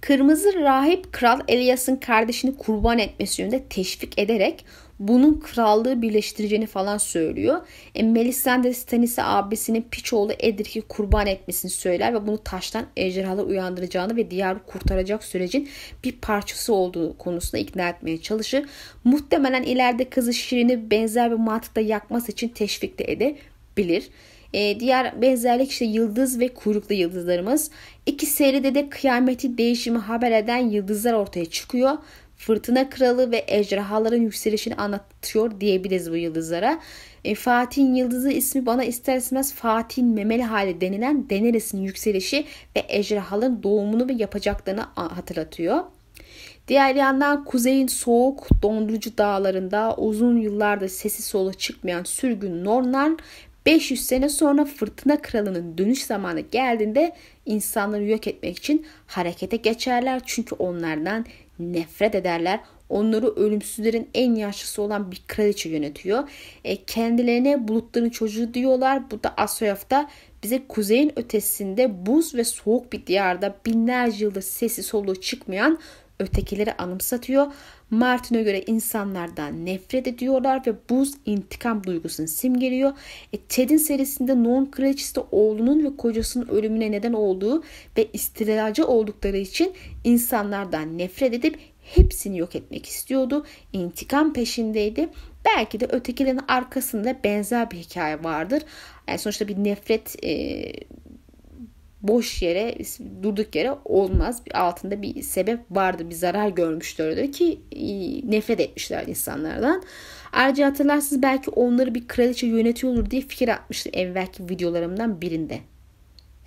Kırmızı rahip kral Elias'ın kardeşini kurban etmesi yönünde teşvik ederek bunun krallığı birleştireceğini falan söylüyor. E, Melisandre Stannis'e abisinin piç oğlu Edric'i kurban etmesini söyler ve bunu taştan ejderhalar uyandıracağını ve diyarı kurtaracak sürecin bir parçası olduğu konusunda ikna etmeye çalışır. Muhtemelen ileride kızı Şirin'i benzer bir mantıkla yakması için teşvik de edebilir. E, diğer benzerlik işte yıldız ve kuyruklu yıldızlarımız. İki seride de kıyameti değişimi haber eden yıldızlar ortaya çıkıyor. Fırtına kralı ve ejderhaların yükselişini anlatıyor diyebiliriz bu yıldızlara. E, Fatih'in yıldızı ismi bana ister istemez Fatih'in memeli hali denilen Daenerys'in yükselişi ve ejderhaların doğumunu ve yapacaklarını hatırlatıyor. Diğer yandan kuzeyin soğuk dondurucu dağlarında uzun yıllardır sesi solu çıkmayan sürgün Nornlar 500 sene sonra fırtına kralının dönüş zamanı geldiğinde insanları yok etmek için harekete geçerler. Çünkü onlardan nefret ederler. Onları ölümsüzlerin en yaşlısı olan bir kraliçe yönetiyor. E, kendilerine bulutların çocuğu diyorlar. Bu da Asoyaf'ta bize kuzeyin ötesinde buz ve soğuk bir diyarda binlerce yılda sesi soluğu çıkmayan ötekileri anımsatıyor. Martin'e göre insanlardan nefret ediyorlar ve buz intikam duygusunu simgeliyor. E, Ted'in serisinde Non kraliçesi de oğlunun ve kocasının ölümüne neden olduğu ve istilacı oldukları için insanlardan nefret edip hepsini yok etmek istiyordu. İntikam peşindeydi. Belki de ötekilerin arkasında benzer bir hikaye vardır. Yani sonuçta bir nefret e, boş yere durduk yere olmaz. Altında bir sebep vardı. Bir zarar görmüşlerdi ki nefret etmişler insanlardan. Ayrıca hatırlarsınız belki onları bir kraliçe yönetiyordur diye fikir atmıştım evvelki videolarımdan birinde.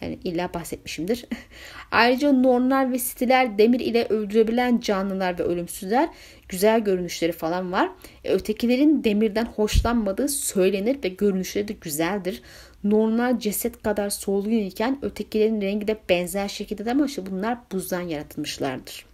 Yani illa bahsetmişimdir. <laughs> Ayrıca normlar ve stiler demir ile öldürebilen canlılar ve ölümsüzler güzel görünüşleri falan var. E, ötekilerin demirden hoşlanmadığı söylenir ve görünüşleri de güzeldir. Normal ceset kadar solgun iken ötekilerin rengi de benzer şekilde ama işte bunlar buzdan yaratılmışlardır.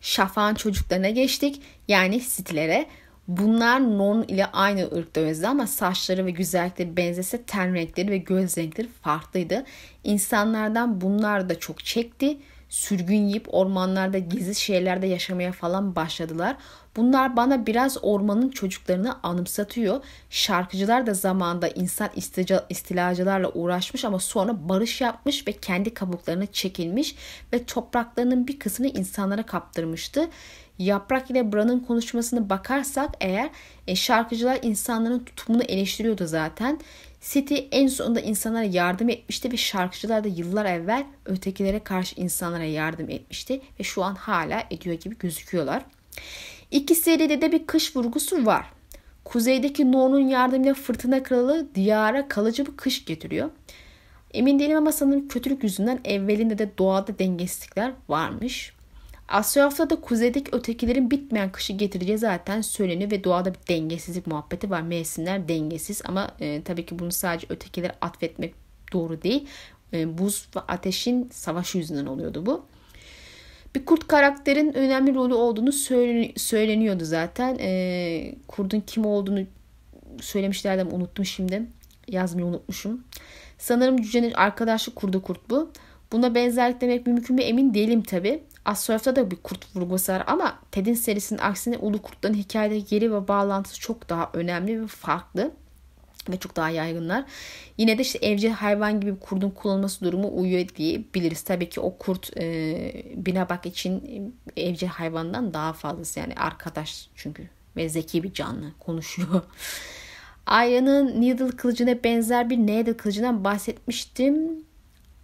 Şafak'ın çocuklarına geçtik. Yani stilere. Bunlar non ile aynı ırkta özde ama saçları ve güzellikleri benzese ten renkleri ve göz renkleri farklıydı. İnsanlardan bunlar da çok çekti. Sürgün yiyip ormanlarda gizli şeylerde yaşamaya falan başladılar. Bunlar bana biraz ormanın çocuklarını anımsatıyor. Şarkıcılar da zamanda insan istilacılarla uğraşmış ama sonra barış yapmış ve kendi kabuklarına çekilmiş ve topraklarının bir kısmını insanlara kaptırmıştı. Yaprak ile Bran'ın konuşmasını bakarsak eğer e, şarkıcılar insanların tutumunu eleştiriyordu zaten. City en sonunda insanlara yardım etmişti ve şarkıcılar da yıllar evvel ötekilere karşı insanlara yardım etmişti ve şu an hala ediyor gibi gözüküyorlar. İki seride de bir kış vurgusu var. Kuzeydeki No'nun yardımıyla fırtına kralı diyara kalıcı bir kış getiriyor. Emin değilim ama sanırım kötülük yüzünden evvelinde de doğada dengesizlikler varmış. Asyaf'ta da kuzeydeki ötekilerin bitmeyen kışı getireceği zaten söyleniyor ve doğada bir dengesizlik muhabbeti var. Mevsimler dengesiz ama e, tabii ki bunu sadece ötekilere atfetmek doğru değil. E, buz ve ateşin savaşı yüzünden oluyordu bu. Bir kurt karakterin önemli rolü olduğunu söyleniyordu zaten. E, kurdun kim olduğunu söylemişlerdi ama unuttum şimdi. Yazmayı unutmuşum. Sanırım cücenin arkadaşı kurdu kurt bu. Buna benzerlik demek mümkün mü emin değilim tabi. Assurf'ta da bir kurt vurgusu var ama Ted'in serisinin aksine Ulu Kurtların hikayedeki yeri ve bağlantısı çok daha önemli ve farklı ve çok daha yaygınlar. Yine de işte evcil hayvan gibi bir kurdun kullanılması durumu uyuyor diyebiliriz. Tabii ki o kurt e, binabak için evcil hayvandan daha fazlası yani arkadaş çünkü ve zeki bir canlı konuşuyor. <laughs> Arya'nın Needle kılıcına benzer bir Needle kılıcından bahsetmiştim.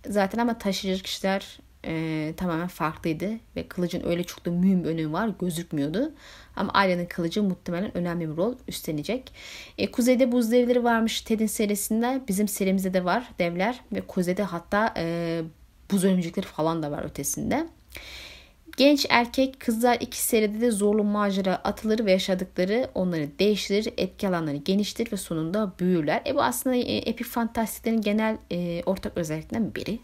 Zaten ama taşıyıcı kişiler e, tamamen farklıydı ve kılıcın öyle çok da mühim bir önemi var gözükmüyordu. Ama Arya'nın kılıcı muhtemelen önemli bir rol üstlenecek. E, kuzeyde buz devleri varmış Ted'in serisinde. Bizim serimizde de var devler ve kuzeyde hatta e, buz örümcekleri falan da var ötesinde. Genç erkek kızlar iki seride de zorlu macera atılır ve yaşadıkları onları değiştirir, etki alanları geniştir ve sonunda büyürler. E bu aslında e, epik fantastiklerin genel e, ortak özelliklerinden biri.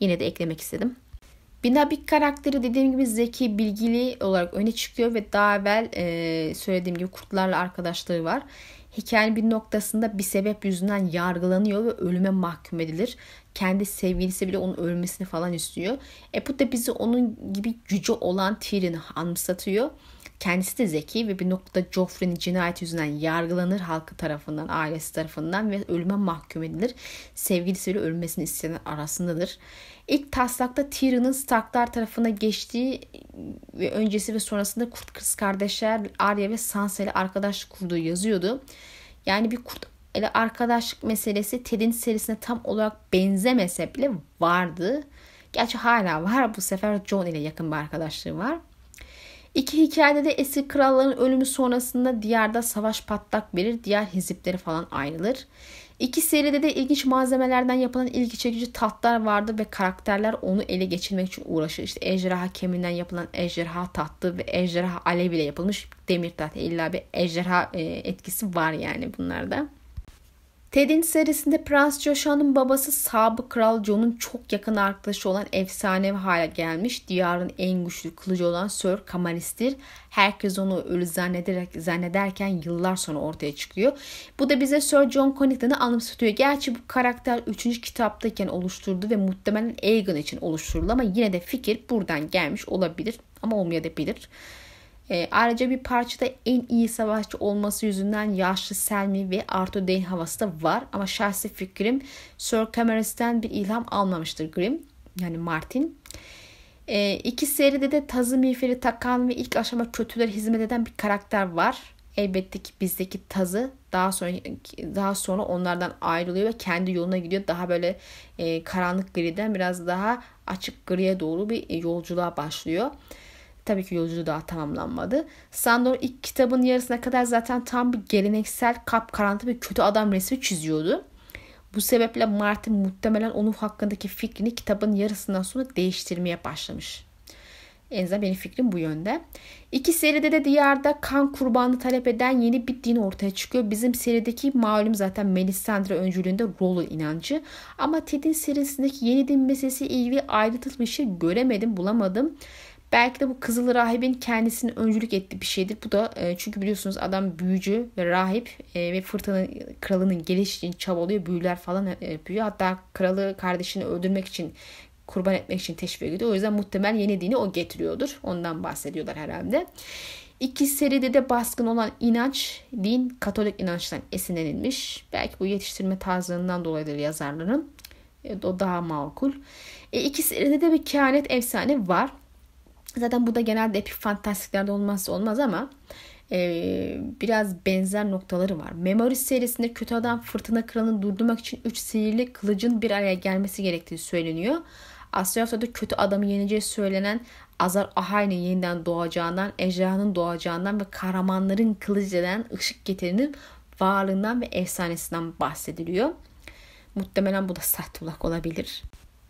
Yine de eklemek istedim. Binabik karakteri dediğim gibi zeki, bilgili olarak öne çıkıyor ve daha evvel e, söylediğim gibi kurtlarla arkadaşlığı var. Hikayenin bir noktasında bir sebep yüzünden yargılanıyor ve ölüme mahkum edilir. Kendi sevgilisi bile onun ölmesini falan istiyor. E bu da bizi onun gibi gücü olan Tyrion'u anımsatıyor. Kendisi de zeki ve bir noktada Joffrey'nin cinayet yüzünden yargılanır halkı tarafından, ailesi tarafından ve ölüme mahkum edilir. Sevgilisiyle ölmesini isteyen arasındadır. İlk taslakta Tyrion'un Starklar tarafına geçtiği ve öncesi ve sonrasında kurt kız kardeşler Arya ve Sansa ile arkadaşlık kurduğu yazıyordu. Yani bir kurt ile arkadaşlık meselesi Ted'in serisine tam olarak benzemese bile vardı. Gerçi hala var. Bu sefer John ile yakın bir arkadaşlığı var. İki hikayede de esir kralların ölümü sonrasında diyarda savaş patlak verir. Diğer hizipleri falan ayrılır. İki seride de ilginç malzemelerden yapılan ilgi çekici tahtlar vardı ve karakterler onu ele geçirmek için uğraşır. İşte ejderha kemiğinden yapılan ejderha tahtı ve ejderha alev ile yapılmış demir tahtı. İlla bir ejderha e, etkisi var yani bunlarda. Ted'in serisinde Prens Joshua'nın babası sabık kral Jon'un çok yakın arkadaşı olan efsanevi hale gelmiş. Diyarın en güçlü kılıcı olan Sir Camaris'tir. Herkes onu ölü zannederek, zannederken yıllar sonra ortaya çıkıyor. Bu da bize Sir John Connington'ı anımsatıyor. Gerçi bu karakter 3. kitaptayken oluşturdu ve muhtemelen Aegon için oluşturuldu ama yine de fikir buradan gelmiş olabilir. ama olmayabilir. E, ayrıca bir parçada en iyi savaşçı olması yüzünden yaşlı Selmy ve Arthur Dane havası da var. Ama şahsi fikrim Sir Cameron'dan bir ilham almamıştır Grimm. Yani Martin. E, iki seride de tazı miğferi takan ve ilk aşama kötüler hizmet eden bir karakter var. Elbette ki bizdeki tazı daha sonra daha sonra onlardan ayrılıyor ve kendi yoluna gidiyor. Daha böyle e, karanlık griden biraz daha açık griye doğru bir yolculuğa başlıyor. Tabii ki yolculuğu daha tamamlanmadı. Sandor ilk kitabın yarısına kadar zaten tam bir geleneksel kap karanlık bir kötü adam resmi çiziyordu. Bu sebeple Martin muhtemelen onun hakkındaki fikrini kitabın yarısından sonra değiştirmeye başlamış. En azından benim fikrim bu yönde. İki seride de diyarda kan kurbanı talep eden yeni bir din ortaya çıkıyor. Bizim serideki malum zaten Melisandre öncülüğünde Rollo inancı. Ama Ted'in serisindeki yeni din meselesi ilgili ayrıntılı bir şey göremedim, bulamadım. Belki de bu Kızıl Rahibin kendisini öncülük ettiği bir şeydir. Bu da e, çünkü biliyorsunuz adam büyücü ve rahip e, ve fırtına kralının gelişi için çabalıyor. Büyüler falan yapıyor. Hatta kralı kardeşini öldürmek için kurban etmek için teşvik ediyor. O yüzden muhtemel yeni dini o getiriyordur. Ondan bahsediyorlar herhalde. İki seride de baskın olan inanç, din Katolik inançtan esinlenilmiş. Belki bu yetiştirme tarzından dolayıdır yazarların. E, o daha makul. E, iki seride de bir kehanet efsane var. Zaten bu da genelde epik fantastiklerde olmazsa olmaz ama e, biraz benzer noktaları var. Memory serisinde kötü adam fırtına kralını durdurmak için 3 sihirli kılıcın bir araya gelmesi gerektiği söyleniyor. Asyafya'da kötü adamı yeneceği söylenen Azar Ahay'ın yeniden doğacağından, ejderhanın doğacağından ve kahramanların kılıcından ışık getirinin varlığından ve efsanesinden bahsediliyor. Muhtemelen bu da Sahtulak olabilir.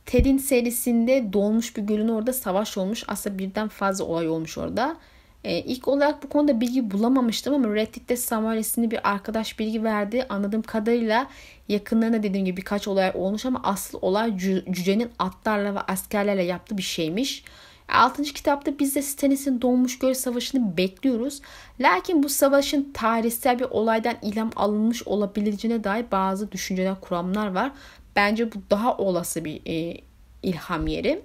Ted'in serisinde dolmuş bir gölün orada savaş olmuş. Aslında birden fazla olay olmuş orada. Ee, ilk olarak bu konuda bilgi bulamamıştım ama Reddit'te Samuel isimli bir arkadaş bilgi verdi. Anladığım kadarıyla yakınlarında dediğim gibi birkaç olay olmuş ama asıl olay cücenin atlarla ve askerlerle yaptığı bir şeymiş. 6. kitapta biz de Stannis'in Donmuş Göl Savaşı'nı bekliyoruz. Lakin bu savaşın tarihsel bir olaydan ilham alınmış olabileceğine dair bazı düşünceler, kuramlar var. Bence bu daha olası bir e, ilham yeri.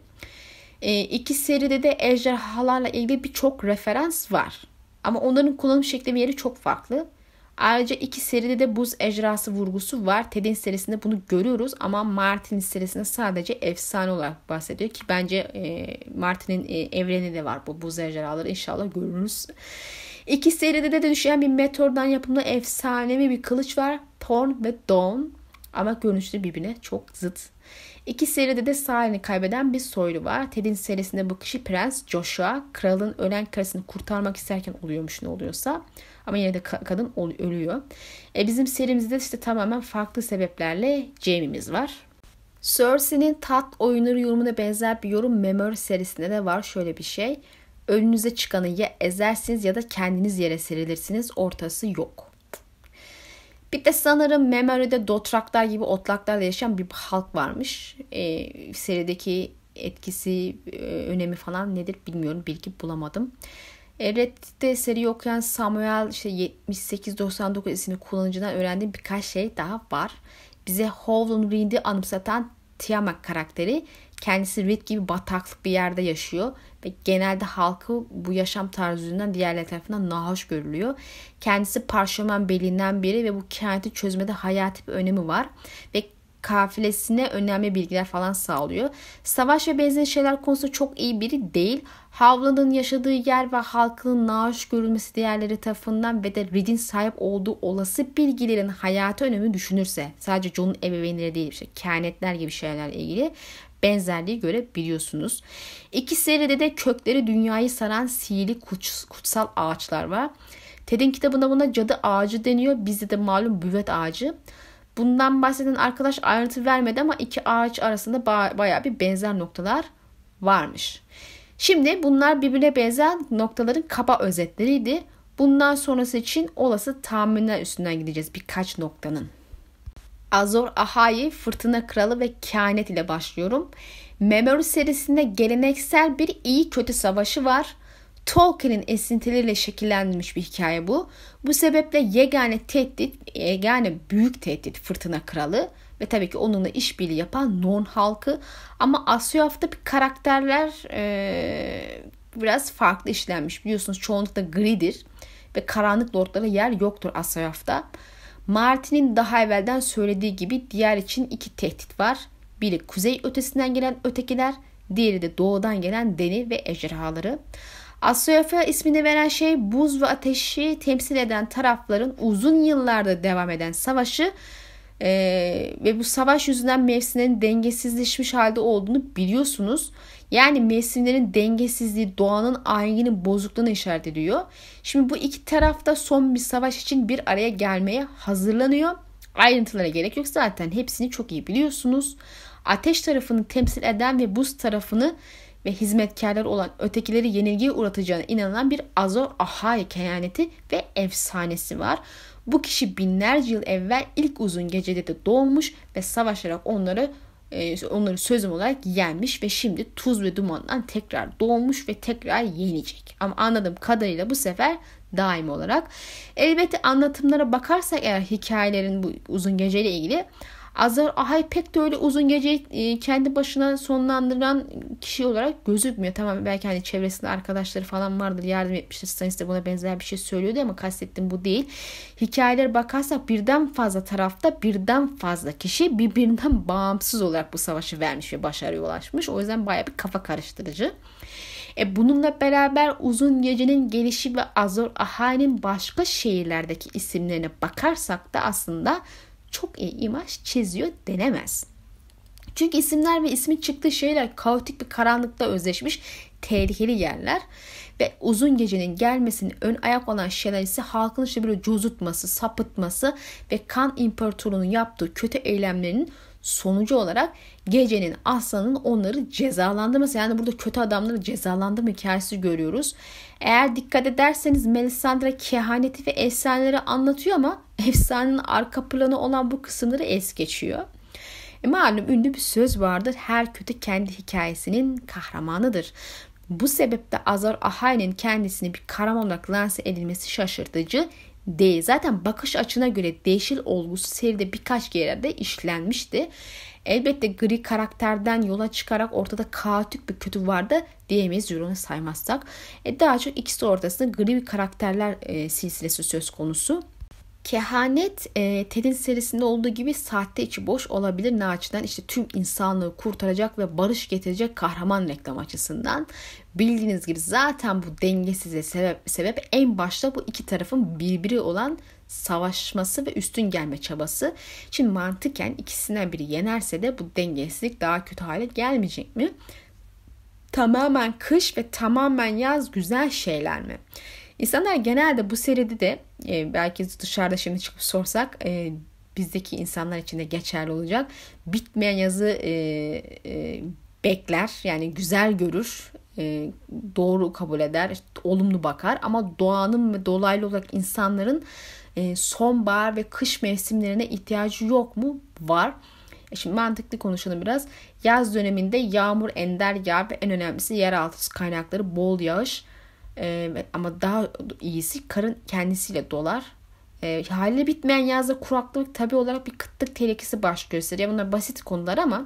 E, iki seride de ejderhalarla ilgili birçok referans var. Ama onların kullanım şekli ve yeri çok farklı. Ayrıca iki seride de buz ejderhası vurgusu var. Ted'in serisinde bunu görüyoruz ama Martin serisinde sadece efsane olarak bahsediyor ki bence e, Martin'in e, evreni de var bu buz ejderhaları inşallah görürüz. İki seride de, düşen bir meteordan yapımlı efsanevi bir kılıç var. Thorn ve Dawn ama görünüşte birbirine çok zıt. İki seride de sahilini kaybeden bir soylu var. Ted'in serisinde bu Prens Joshua. Kralın ölen karısını kurtarmak isterken oluyormuş ne oluyorsa. Ama yine de kadın ölüyor. E bizim serimizde işte tamamen farklı sebeplerle Jaime'miz var. Cersei'nin tat oyunları yorumuna benzer bir yorum Memory serisinde de var. Şöyle bir şey. Önünüze çıkanı ya ezersiniz ya da kendiniz yere serilirsiniz. Ortası yok. Bir de sanırım Memory'de dotraklar gibi otlaklarla yaşayan bir halk varmış. E, serideki etkisi, e, önemi falan nedir bilmiyorum. Bilgi bulamadım. E, Reddit'te seri okuyan Samuel işte 7899 isimli kullanıcıdan öğrendiğim birkaç şey daha var. Bize Howland Reed'i anımsatan Tiamat karakteri kendisi Reed gibi bataklık bir yerde yaşıyor ve genelde halkı bu yaşam tarzı yüzünden diğerleri tarafından nahoş görülüyor. Kendisi parşömen belinden biri ve bu kehaneti çözmede hayati bir önemi var ve kafilesine önemli bilgiler falan sağlıyor. Savaş ve benzeri şeyler konusunda çok iyi biri değil. Howland'ın yaşadığı yer ve halkının naaş görülmesi diğerleri tarafından ve de Reed'in sahip olduğu olası bilgilerin hayatı önemi düşünürse sadece John'un ebeveynleri değil işte kehanetler gibi şeylerle ilgili benzerliği görebiliyorsunuz. İki seride de kökleri dünyayı saran sihirli kutsal ağaçlar var. Ted'in kitabında buna cadı ağacı deniyor. Bizde de malum büvet ağacı. Bundan bahseden arkadaş ayrıntı vermedi ama iki ağaç arasında ba- baya bir benzer noktalar varmış. Şimdi bunlar birbirine benzer noktaların kaba özetleriydi. Bundan sonrası için olası tahminler üstünden gideceğiz birkaç noktanın. Azor Ahai, Fırtına Kralı ve Kehanet ile başlıyorum. Memory serisinde geleneksel bir iyi kötü savaşı var. Tolkien'in esintileriyle şekillendirilmiş bir hikaye bu. Bu sebeple yegane tehdit, yegane büyük tehdit Fırtına Kralı ve tabii ki onunla işbirliği yapan Non halkı. Ama Asyaf'ta bir karakterler e, biraz farklı işlenmiş. Biliyorsunuz çoğunlukla gridir ve karanlık lordlara yer yoktur Asayaf'ta. Martin'in daha evvelden söylediği gibi diğer için iki tehdit var. Biri kuzey ötesinden gelen ötekiler, diğeri de doğudan gelen deni ve ejderhaları. Asyafa ismini veren şey buz ve ateşi temsil eden tarafların uzun yıllarda devam eden savaşı e, ve bu savaş yüzünden mevsimlerin dengesizleşmiş halde olduğunu biliyorsunuz. Yani mevsimlerin dengesizliği doğanın ayinin bozukluğunu işaret ediyor. Şimdi bu iki tarafta son bir savaş için bir araya gelmeye hazırlanıyor. Ayrıntılara gerek yok zaten hepsini çok iyi biliyorsunuz. Ateş tarafını temsil eden ve buz tarafını ve hizmetkarlar olan ötekileri yenilgiye uğratacağına inanılan bir Azor Ahai kehaneti ve efsanesi var. Bu kişi binlerce yıl evvel ilk uzun gecede de doğmuş ve savaşarak onları e, onları sözüm olarak yenmiş ve şimdi tuz ve dumandan tekrar doğmuş ve tekrar yenecek. Ama anladığım kadarıyla bu sefer daim olarak. Elbette anlatımlara bakarsak eğer hikayelerin bu uzun geceyle ilgili Azar Ahay pek de öyle uzun geceyi e, kendi başına sonlandıran kişi olarak gözükmüyor. Tamam belki hani çevresinde arkadaşları falan vardır yardım etmiştir. Stanis de buna benzer bir şey söylüyordu ama kastettim bu değil. Hikayelere bakarsak birden fazla tarafta birden fazla kişi birbirinden bağımsız olarak bu savaşı vermiş ve başarıya ulaşmış. O yüzden baya bir kafa karıştırıcı. E bununla beraber uzun gecenin gelişi ve Azor Ahai'nin başka şehirlerdeki isimlerine bakarsak da aslında çok iyi imaj çiziyor denemez. Çünkü isimler ve ismin çıktığı şeyler kaotik bir karanlıkta özleşmiş tehlikeli yerler. Ve uzun gecenin gelmesinin ön ayak olan şeyler ise halkın işte böyle cozutması, sapıtması ve kan imparatorluğunun yaptığı kötü eylemlerinin sonucu olarak gecenin aslanın onları cezalandırması. Yani burada kötü adamları cezalandırma hikayesi görüyoruz. Eğer dikkat ederseniz Melisandre kehaneti ve efsaneleri anlatıyor ama <laughs> efsanenin arka planı olan bu kısımları es geçiyor. E malum ünlü bir söz vardır. Her kötü kendi hikayesinin kahramanıdır. Bu sebeple Azar Ahai'nin kendisini bir kahraman olarak lanse edilmesi şaşırtıcı değil. Zaten bakış açına göre değişil olgusu seride birkaç yerde işlenmişti. Elbette gri karakterden yola çıkarak ortada kaotik bir kötü vardı diyemeyiz Euron'u saymazsak. E daha çok ikisi ortasında gri karakterler e, silsilesi söz konusu. Kehanet e, Ted'in serisinde olduğu gibi sahte içi boş olabilir. Ne açıdan? İşte tüm insanlığı kurtaracak ve barış getirecek kahraman reklam açısından. Bildiğiniz gibi zaten bu dengesize sebep, sebep en başta bu iki tarafın birbiri olan savaşması ve üstün gelme çabası. Şimdi mantıken ikisinden biri yenerse de bu dengesizlik daha kötü hale gelmeyecek mi? Tamamen kış ve tamamen yaz güzel şeyler mi? İnsanlar genelde bu seride de e, belki dışarıda şimdi çıkıp sorsak e, bizdeki insanlar için de geçerli olacak. Bitmeyen yazı e, e, bekler yani güzel görür e, doğru kabul eder işte, olumlu bakar ama doğanın ve dolaylı olarak insanların e, sonbahar ve kış mevsimlerine ihtiyacı yok mu? Var. E şimdi mantıklı konuşalım biraz. Yaz döneminde yağmur ender yağar ve en önemlisi yeraltı kaynakları bol yağış e, ama daha iyisi karın kendisiyle dolar. E, haliyle bitmeyen yazda kuraklık tabi olarak bir kıtlık tehlikesi baş gösteriyor. Bunlar basit konular ama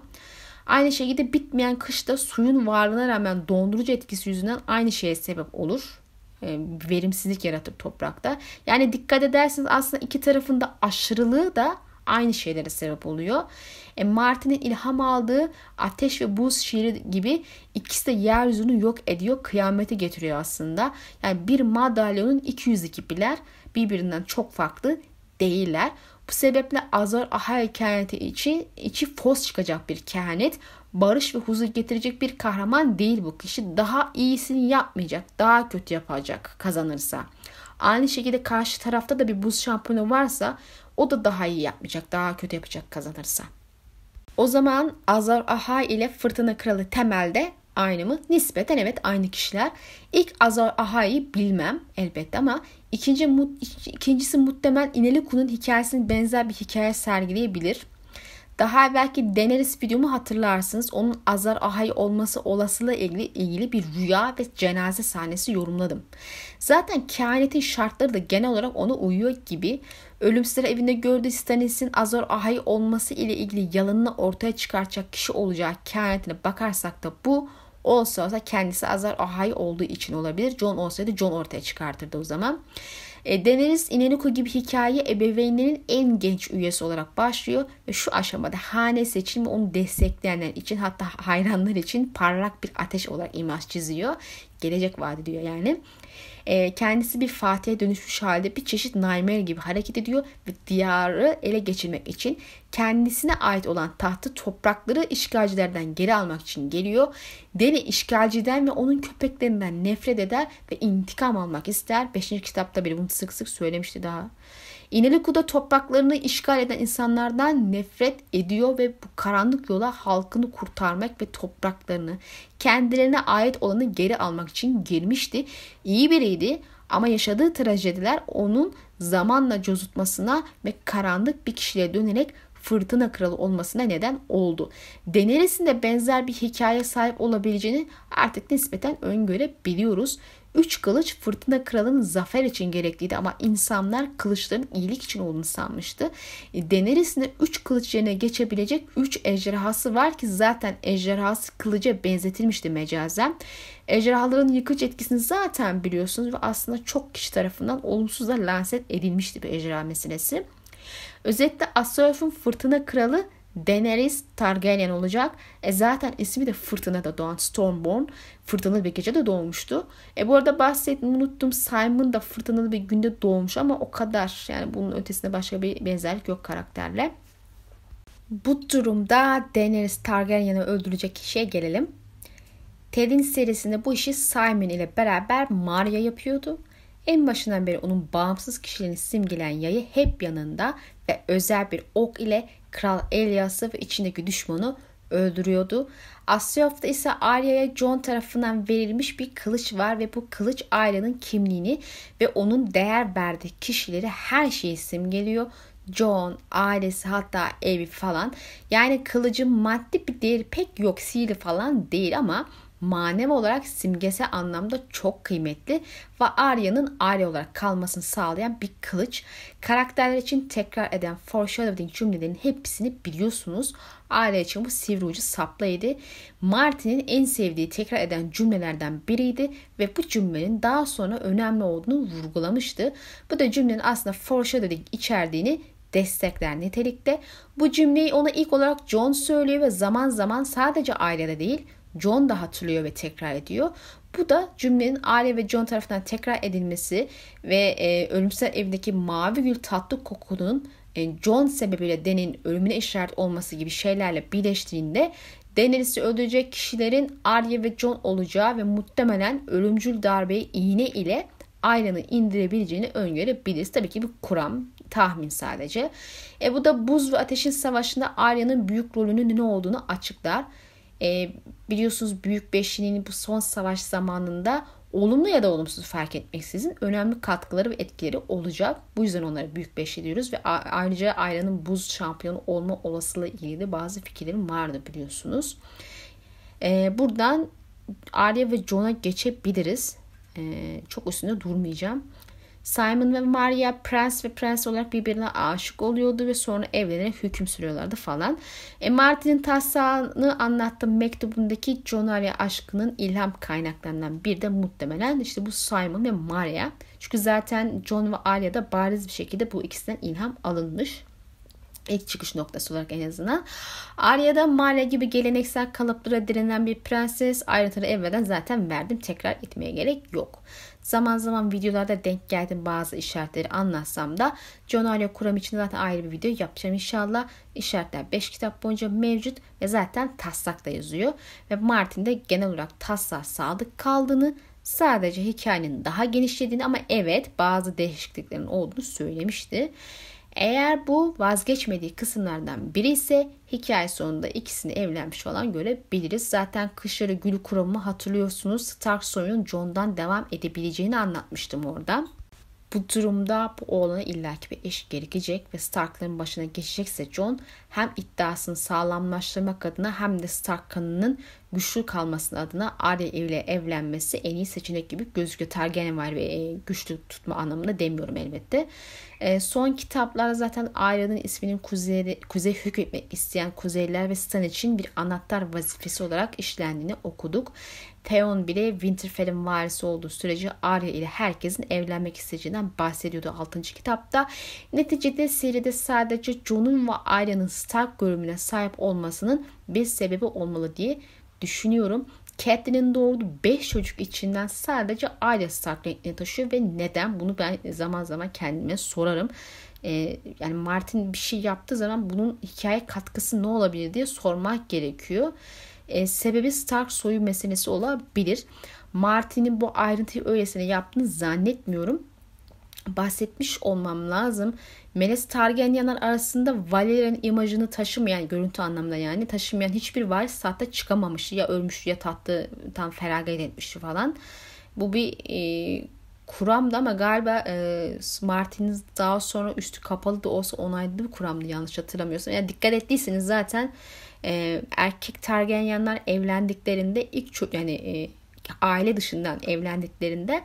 aynı şekilde bitmeyen kışta suyun varlığına rağmen dondurucu etkisi yüzünden aynı şeye sebep olur. E, verimsizlik yaratır toprakta. Yani dikkat ederseniz aslında iki tarafında aşırılığı da aynı şeylere sebep oluyor. E, Martin'in ilham aldığı ateş ve buz şiiri gibi ikisi de yeryüzünü yok ediyor, kıyameti getiriyor aslında. Yani bir madalyonun 202 biler birbirinden çok farklı değiller. Bu sebeple Azar Ahai kehaneti için içi fos çıkacak bir kehanet. Barış ve huzur getirecek bir kahraman değil bu kişi. Daha iyisini yapmayacak. Daha kötü yapacak kazanırsa. Aynı şekilde karşı tarafta da bir buz şampiyonu varsa o da daha iyi yapmayacak. Daha kötü yapacak kazanırsa. O zaman Azar Ahai ile Fırtına Kralı temelde aynı mı? Nispeten evet aynı kişiler. İlk Azar Ahai'yi bilmem elbette ama ikinci, ikincisi muhtemel İneliku'nun hikayesinin benzer bir hikaye sergileyebilir. Daha belki Daenerys videomu hatırlarsınız. Onun Azar Ahai olması olasılığı ilgili, ilgili bir rüya ve cenaze sahnesi yorumladım. Zaten kehanetin şartları da genel olarak ona uyuyor gibi. Ölümsüzler evinde gördüğü Stannis'in Azor Ahai olması ile ilgili yalanını ortaya çıkaracak kişi olacağı kehanetine bakarsak da bu Olsa olsa kendisi Azar Ahai olduğu için olabilir. John olsaydı John ortaya çıkartırdı o zaman. E, Daenerys Ineniku gibi hikaye ebeveynlerin en genç üyesi olarak başlıyor ve şu aşamada hane seçimi onu destekleyenler için hatta hayranlar için parlak bir ateş olarak imaj çiziyor. Gelecek vaat ediyor yani. E, kendisi bir Fatih'e dönüşmüş halde bir çeşit Nightmare gibi hareket ediyor ve diyarı ele geçirmek için kendisine ait olan tahtı toprakları işgalcilerden geri almak için geliyor. Deli işgalciden ve onun köpeklerinden nefret eder ve intikam almak ister. Beşinci kitapta bile bunu sık sık söylemişti daha. İneliku'da topraklarını işgal eden insanlardan nefret ediyor ve bu karanlık yola halkını kurtarmak ve topraklarını kendilerine ait olanı geri almak için girmişti. İyi biriydi ama yaşadığı trajediler onun zamanla cozutmasına ve karanlık bir kişiliğe dönerek fırtına kralı olmasına neden oldu. Daenerys'in de benzer bir hikaye sahip olabileceğini artık nispeten öngörebiliyoruz. Üç kılıç fırtına kralının zafer için gerekliydi ama insanlar kılıçların iyilik için olduğunu sanmıştı. E, Daenerys'in de üç kılıç yerine geçebilecek üç ejderhası var ki zaten ejderhası kılıca benzetilmişti mecazen. Ejderhaların yıkıcı etkisini zaten biliyorsunuz ve aslında çok kişi tarafından olumsuz da lanset edilmişti bir ejderha meselesi. Özetle Asyaf'ın fırtına kralı Daenerys Targaryen olacak. E zaten ismi de fırtınada doğan Stormborn. Fırtınalı bir gecede doğmuştu. E bu arada bahsetmeyi unuttum. Simon da fırtınalı bir günde doğmuş ama o kadar. Yani bunun ötesinde başka bir benzerlik yok karakterle. Bu durumda Daenerys Targaryen'i öldürecek kişiye gelelim. Ted'in serisinde bu işi Simon ile beraber Maria yapıyordu. En başından beri onun bağımsız kişiliğini simgeleyen yayı hep yanında ve özel bir ok ile Kral Elias'ı ve içindeki düşmanı öldürüyordu. Asyof'ta ise Arya'ya John tarafından verilmiş bir kılıç var ve bu kılıç Arya'nın kimliğini ve onun değer verdiği kişileri her şeyi simgeliyor. John, ailesi hatta evi falan. Yani kılıcın maddi bir değeri pek yok. Sihirli falan değil ama manevi olarak simgesel anlamda çok kıymetli ve Arya'nın Arya olarak kalmasını sağlayan bir kılıç. Karakterler için tekrar eden foreshadowing cümlelerin hepsini biliyorsunuz. Arya için bu sivri ucu saplaydı. Martin'in en sevdiği tekrar eden cümlelerden biriydi ve bu cümlenin daha sonra önemli olduğunu vurgulamıştı. Bu da cümlenin aslında foreshadowing içerdiğini destekler nitelikte. Bu cümleyi ona ilk olarak John söylüyor ve zaman zaman sadece ailede değil John da hatırlıyor ve tekrar ediyor. Bu da cümlenin aile ve John tarafından tekrar edilmesi ve e, ölümsel evdeki mavi gül tatlı kokunun e, John sebebiyle Dan'in ölümüne işaret olması gibi şeylerle birleştiğinde Daenerys'i öldürecek kişilerin Arya ve John olacağı ve muhtemelen ölümcül darbeyi iğne ile Arya'nı indirebileceğini öngörebiliriz. Tabii ki bir kuram, tahmin sadece. E, bu da buz ve ateşin savaşında Arya'nın büyük rolünün ne olduğunu açıklar. E, biliyorsunuz Büyük Beşli'nin bu son savaş zamanında olumlu ya da olumsuz fark etmeksizin önemli katkıları ve etkileri olacak. Bu yüzden onlara Büyük Beşli diyoruz ve ayrıca Arya'nın buz şampiyonu olma olasılığı ilgili bazı fikirlerim vardı biliyorsunuz. E, buradan Arya ve Jon'a geçebiliriz. E, çok üstünde durmayacağım. Simon ve Maria prens ve prens olarak birbirine aşık oluyordu ve sonra evlenerek hüküm sürüyorlardı falan. E, Martin'in taslağını anlattığım mektubundaki John Arya aşkının ilham kaynaklarından bir de muhtemelen işte bu Simon ve Maria. Çünkü zaten John ve Arya'da bariz bir şekilde bu ikisinden ilham alınmış. İlk çıkış noktası olarak en azından. Arya'da Maria gibi geleneksel kalıplara direnen bir prenses. Ayrıntıları evvelen zaten verdim. Tekrar etmeye gerek yok. Zaman zaman videolarda denk geldim bazı işaretleri anlatsam da John Arya kuram için zaten ayrı bir video yapacağım inşallah. İşaretler 5 kitap boyunca mevcut ve zaten taslak da yazıyor. Ve Martin de genel olarak taslak sadık kaldığını sadece hikayenin daha genişlediğini ama evet bazı değişikliklerin olduğunu söylemişti. Eğer bu vazgeçmediği kısımlardan biri ise hikaye sonunda ikisini evlenmiş olan görebiliriz. Zaten kışları gül kuramı hatırlıyorsunuz. Stark soyunun John'dan devam edebileceğini anlatmıştım orada. Bu durumda bu oğlana illaki bir eş gerekecek ve Stark'ların başına geçecekse John hem iddiasını sağlamlaştırmak adına hem de Stark kanının güçlü kalmasının adına Arya ile evlenmesi en iyi seçenek gibi gözüküyor. Targaryen var ve e, güçlü tutma anlamında demiyorum elbette. E, son kitaplar zaten Arya'nın isminin kuzey, kuzey hükmetmek isteyen Kuzeyliler ve Stan için bir anahtar vazifesi olarak işlendiğini okuduk. Theon bile Winterfell'in varisi olduğu sürece Arya ile herkesin evlenmek isteyeceğinden bahsediyordu 6. kitapta. Neticede seride sadece Jon'un ve Arya'nın Stark görünümüne sahip olmasının bir sebebi olmalı diye düşünüyorum. Catelyn'in doğurduğu 5 çocuk içinden sadece Arya Stark renkini taşıyor ve neden? Bunu ben zaman zaman kendime sorarım. Ee, yani Martin bir şey yaptığı zaman bunun hikaye katkısı ne olabilir diye sormak gerekiyor. Ee, sebebi Stark soyu meselesi olabilir. Martin'in bu ayrıntıyı öylesine yaptığını zannetmiyorum bahsetmiş olmam lazım. Meles Targaryenler arasında Valerian imajını taşımayan, görüntü anlamında yani taşımayan hiçbir varis tahta çıkamamış. Ya ölmüş ya tahtı tam feragat etmiş falan. Bu bir e, kuramdı ama galiba e, Martin'in daha sonra üstü kapalı da olsa onayladığı bir kuramdı yanlış hatırlamıyorsam. Yani dikkat ettiyseniz zaten e, erkek Targaryenler evlendiklerinde ilk çocuk yani e, aile dışından evlendiklerinde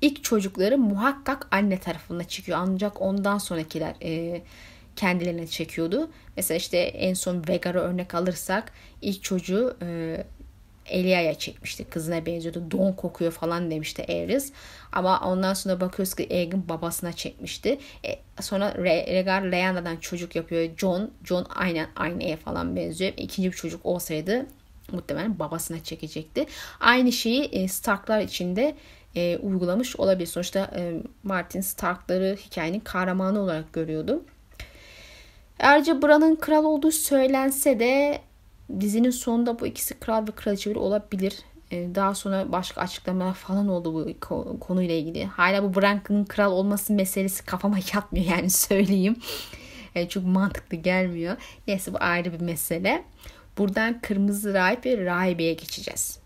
ilk çocukları muhakkak anne tarafına çıkıyor. Ancak ondan sonrakiler e, kendilerine çekiyordu. Mesela işte en son Vegar'ı örnek alırsak ilk çocuğu e, Elia'ya çekmişti. Kızına benziyordu. Don kokuyor falan demişti Aerys. Ama ondan sonra bakıyoruz ki Aegon babasına çekmişti. E, sonra Rhaegar Lyana'dan çocuk yapıyor. John, John aynen aynaya falan benziyor. İkinci bir çocuk olsaydı muhtemelen babasına çekecekti. Aynı şeyi e, Starklar için de e, uygulamış olabilir. Sonuçta e, Martin Stark'ları hikayenin kahramanı olarak görüyordu. Ayrıca Bran'ın kral olduğu söylense de dizinin sonunda bu ikisi kral ve kraliçe bir olabilir. E, daha sonra başka açıklamalar falan oldu bu konuyla ilgili. Hala bu Bran'ın kral olması meselesi kafama <laughs> yatmıyor yani söyleyeyim. E, çok mantıklı gelmiyor. Neyse bu ayrı bir mesele. Buradan Kırmızı Rahip ve Rahibe'ye geçeceğiz.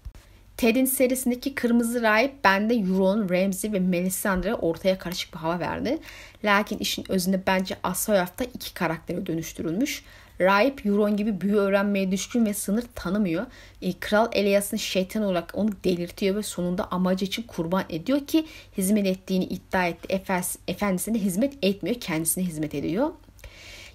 Ted'in serisindeki Kırmızı Rahip bende Euron, Ramsey ve Melisandre ortaya karışık bir hava verdi. Lakin işin özünde bence Asoyaf'ta iki karaktere dönüştürülmüş. Rahip Euron gibi büyü öğrenmeye düşkün ve sınır tanımıyor. E, Kral Elias'ın şeytan olarak onu delirtiyor ve sonunda amacı için kurban ediyor ki hizmet ettiğini iddia etti. Efendisine hizmet etmiyor, kendisine hizmet ediyor.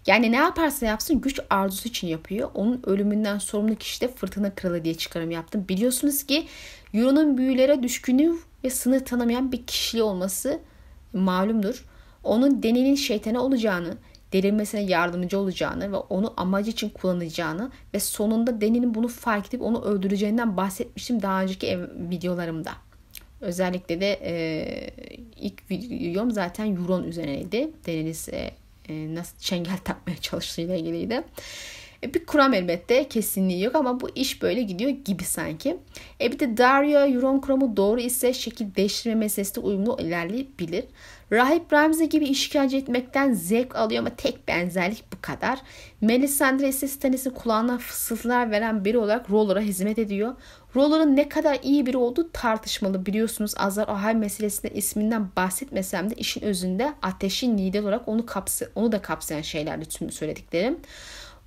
Yani ne yaparsa yapsın güç arzusu için yapıyor. Onun ölümünden sorumlu kişi de fırtına kralı diye çıkarım yaptım. Biliyorsunuz ki Euron'un büyülere düşkünü ve sınır tanımayan bir kişiliği olması malumdur. Onun denenin şeytanı olacağını, delirmesine yardımcı olacağını ve onu amacı için kullanacağını ve sonunda Deni'nin bunu fark edip onu öldüreceğinden bahsetmiştim daha önceki videolarımda. Özellikle de e, ilk videom zaten Euron üzerineydi. Deniz e, e, nasıl çengel takmaya çalıştığıyla ilgiliydi. E, bir kuram elbette kesinliği yok ama bu iş böyle gidiyor gibi sanki. E bir de Dario Euron kuramı doğru ise şekil değiştirme meselesi de uyumlu ilerleyebilir. Rahip Ramsey gibi işkence etmekten zevk alıyor ama tek benzerlik bu kadar. Melisandre ise Stannis'in kulağına fısıltılar veren biri olarak Roller'a hizmet ediyor. Roller'ın ne kadar iyi biri olduğu tartışmalı. Biliyorsunuz Azar Ahai meselesinde isminden bahsetmesem de işin özünde ateşin lider olarak onu, kapsa, onu da kapsayan şeylerdi tüm söylediklerim.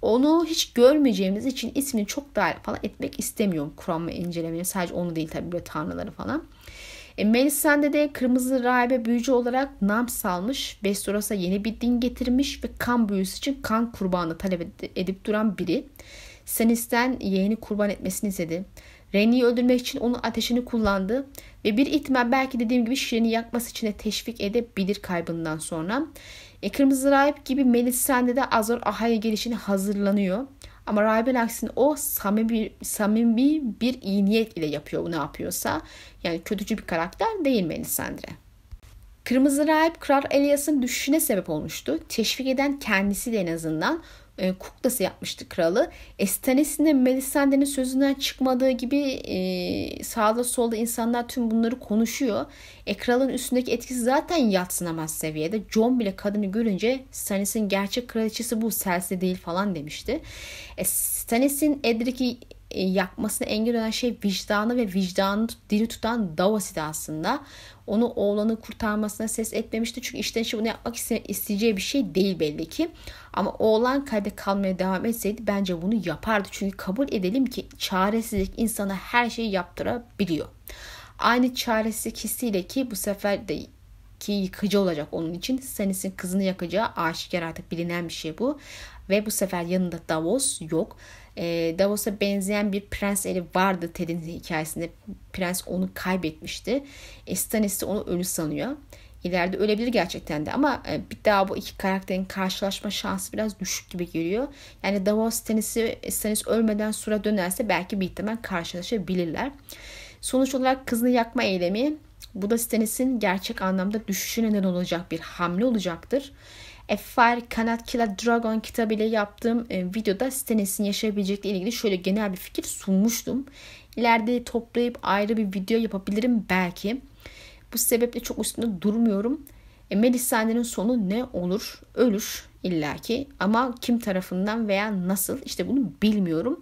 Onu hiç görmeyeceğimiz için ismini çok daha falan etmek istemiyorum Kur'an ve incelemeyi. Sadece onu değil tabii böyle tanrıları falan. E, Melisande de kırmızı rahibe büyücü olarak nam salmış. Westeros'a yeni bir din getirmiş ve kan büyüsü için kan kurbanı talep edip duran biri. Stannis'ten yeğeni kurban etmesini istedi. Renly'i öldürmek için onun ateşini kullandı ve bir ihtimal belki dediğim gibi Şirin'i yakması için de teşvik edebilir kaybından sonra. E, Kırmızı Rahip gibi Melisande de Azor Ahai'ye gelişini hazırlanıyor. Ama rahibin aksine o samimi, samimi bir iyi niyet ile yapıyor ne yapıyorsa. Yani kötücü bir karakter değil Melisandre. Kırmızı Rahip Kral Elias'ın düşüşüne sebep olmuştu. Teşvik eden kendisi de en azından e, kuklası yapmıştı kralı. E, Stannis'in Melisandre'nin sözünden çıkmadığı gibi e, sağda solda insanlar tüm bunları konuşuyor. E, kralın üstündeki etkisi zaten yatsınamaz seviyede. John bile kadını görünce Stannis'in gerçek kraliçesi bu Cersei değil falan demişti. E, Stannis'in Edric'i yakmasına engel olan şey vicdanı ve vicdanını diri tutan Davos'ydi aslında. Onu oğlanı kurtarmasına ses etmemişti. Çünkü işten işe bunu yapmak isteyeceği bir şey değil belli ki. Ama oğlan kayda kalmaya devam etseydi bence bunu yapardı. Çünkü kabul edelim ki çaresizlik insana her şeyi yaptırabiliyor. Aynı çaresizlik hissiyle ki bu sefer de ki yıkıcı olacak onun için. Stannis'in kızını yakacağı aşikar artık bilinen bir şey bu. Ve bu sefer yanında Davos yok. E, Davos'a benzeyen bir prens eli vardı Ted'in hikayesinde. Prens onu kaybetmişti. E, Stannis de onu ölü sanıyor. İleride ölebilir gerçekten de ama e, bir daha bu iki karakterin karşılaşma şansı biraz düşük gibi geliyor. Yani Davos Stannis'i Stannis ölmeden sura dönerse belki bir ihtimal karşılaşabilirler. Sonuç olarak kızını yakma eylemi bu da Stannis'in gerçek anlamda düşüşüne neden olacak bir hamle olacaktır. A Fire Cannot Kill a Dragon kitabıyla yaptığım e, videoda Stannis'in yaşayabilecekle ilgili şöyle genel bir fikir sunmuştum. İleride toplayıp ayrı bir video yapabilirim belki. Bu sebeple çok üstünde durmuyorum. E, Melisandre'nin sonu ne olur? Ölür illaki ama kim tarafından veya nasıl işte bunu bilmiyorum.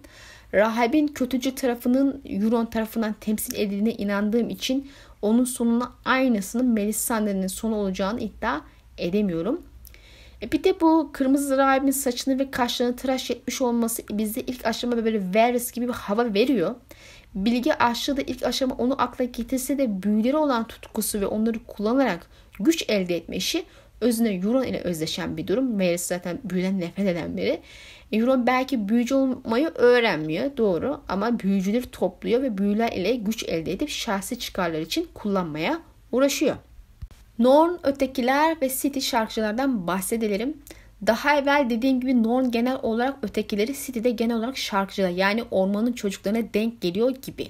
Rahib'in kötücü tarafının Euron tarafından temsil edildiğine inandığım için onun sonuna aynısının Melisandre'nin sonu olacağını iddia edemiyorum. E bir de bu kırmızı rahibin saçını ve kaşlarını tıraş etmiş olması bizde ilk aşama böyle Varys gibi bir hava veriyor. Bilgi aşığı da ilk aşama onu akla getirse de büyüleri olan tutkusu ve onları kullanarak güç elde etme işi özüne Euron ile özdeşen bir durum. Varys zaten büyüden nefret eden biri. Euron belki büyücü olmayı öğrenmiyor doğru ama büyücüleri topluyor ve büyüler ile güç elde edip şahsi çıkarlar için kullanmaya uğraşıyor. Norn, ötekiler ve City şarkıcılardan bahsedelim. Daha evvel dediğim gibi Norn genel olarak ötekileri City'de genel olarak şarkıcılar yani ormanın çocuklarına denk geliyor gibi.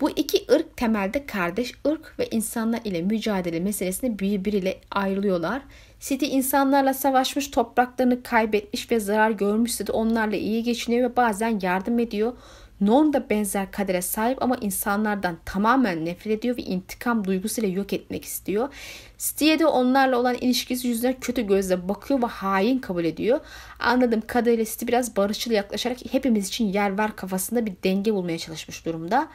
Bu iki ırk temelde kardeş ırk ve insanlar ile mücadele meselesinde birbiriyle ayrılıyorlar. City insanlarla savaşmış, topraklarını kaybetmiş ve zarar görmüşse de onlarla iyi geçiniyor ve bazen yardım ediyor. Non da benzer kadere sahip ama insanlardan tamamen nefret ediyor ve intikam duygusuyla yok etmek istiyor. Stiye de onlarla olan ilişkisi yüzünden kötü gözle bakıyor ve hain kabul ediyor. Anladığım kadarıyla Steve biraz barışçıl yaklaşarak hepimiz için yer var kafasında bir denge bulmaya çalışmış durumda.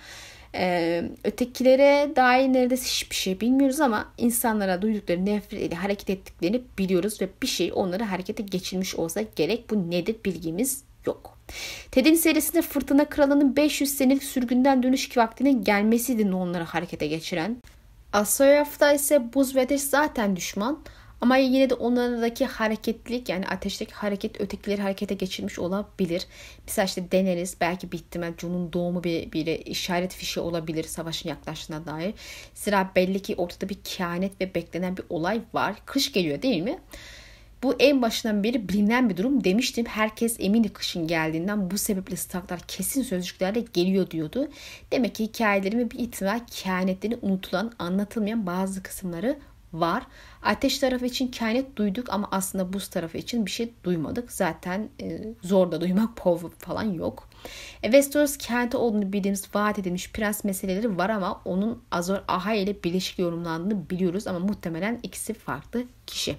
Ee, ötekilere dair neredeyse hiçbir şey bilmiyoruz ama insanlara duydukları nefret hareket ettiklerini biliyoruz ve bir şey onları harekete geçirmiş olsa gerek bu nedir bilgimiz yok. Ted'in serisinde Fırtına Kralı'nın 500 senelik sürgünden dönüş vaktinin gelmesiydi onları harekete geçiren. Asoyaf'ta ise Buz ve Ateş zaten düşman ama yine de onlardaki hareketlilik yani ateşteki hareket ötekileri harekete geçirmiş olabilir. Mesela işte deneriz belki bir ihtimal Jun'un doğumu bir, bir işaret fişi olabilir savaşın yaklaştığına dair. Zira belli ki ortada bir kehanet ve beklenen bir olay var. Kış geliyor değil mi? Bu en başından beri bilinen bir durum demiştim. Herkes emindi kışın geldiğinden bu sebeple Starklar kesin sözcüklerle geliyor diyordu. Demek ki hikayelerin bir ihtimal kehanetlerin unutulan, anlatılmayan bazı kısımları var. Ateş tarafı için kehanet duyduk ama aslında buz tarafı için bir şey duymadık. Zaten e, zor da duymak <laughs> pov falan yok. E, Westeros kehaneti olduğunu bildiğimiz vaat edilmiş prens meseleleri var ama onun Azor Ahai ile birleşik yorumlandığını biliyoruz ama muhtemelen ikisi farklı kişi.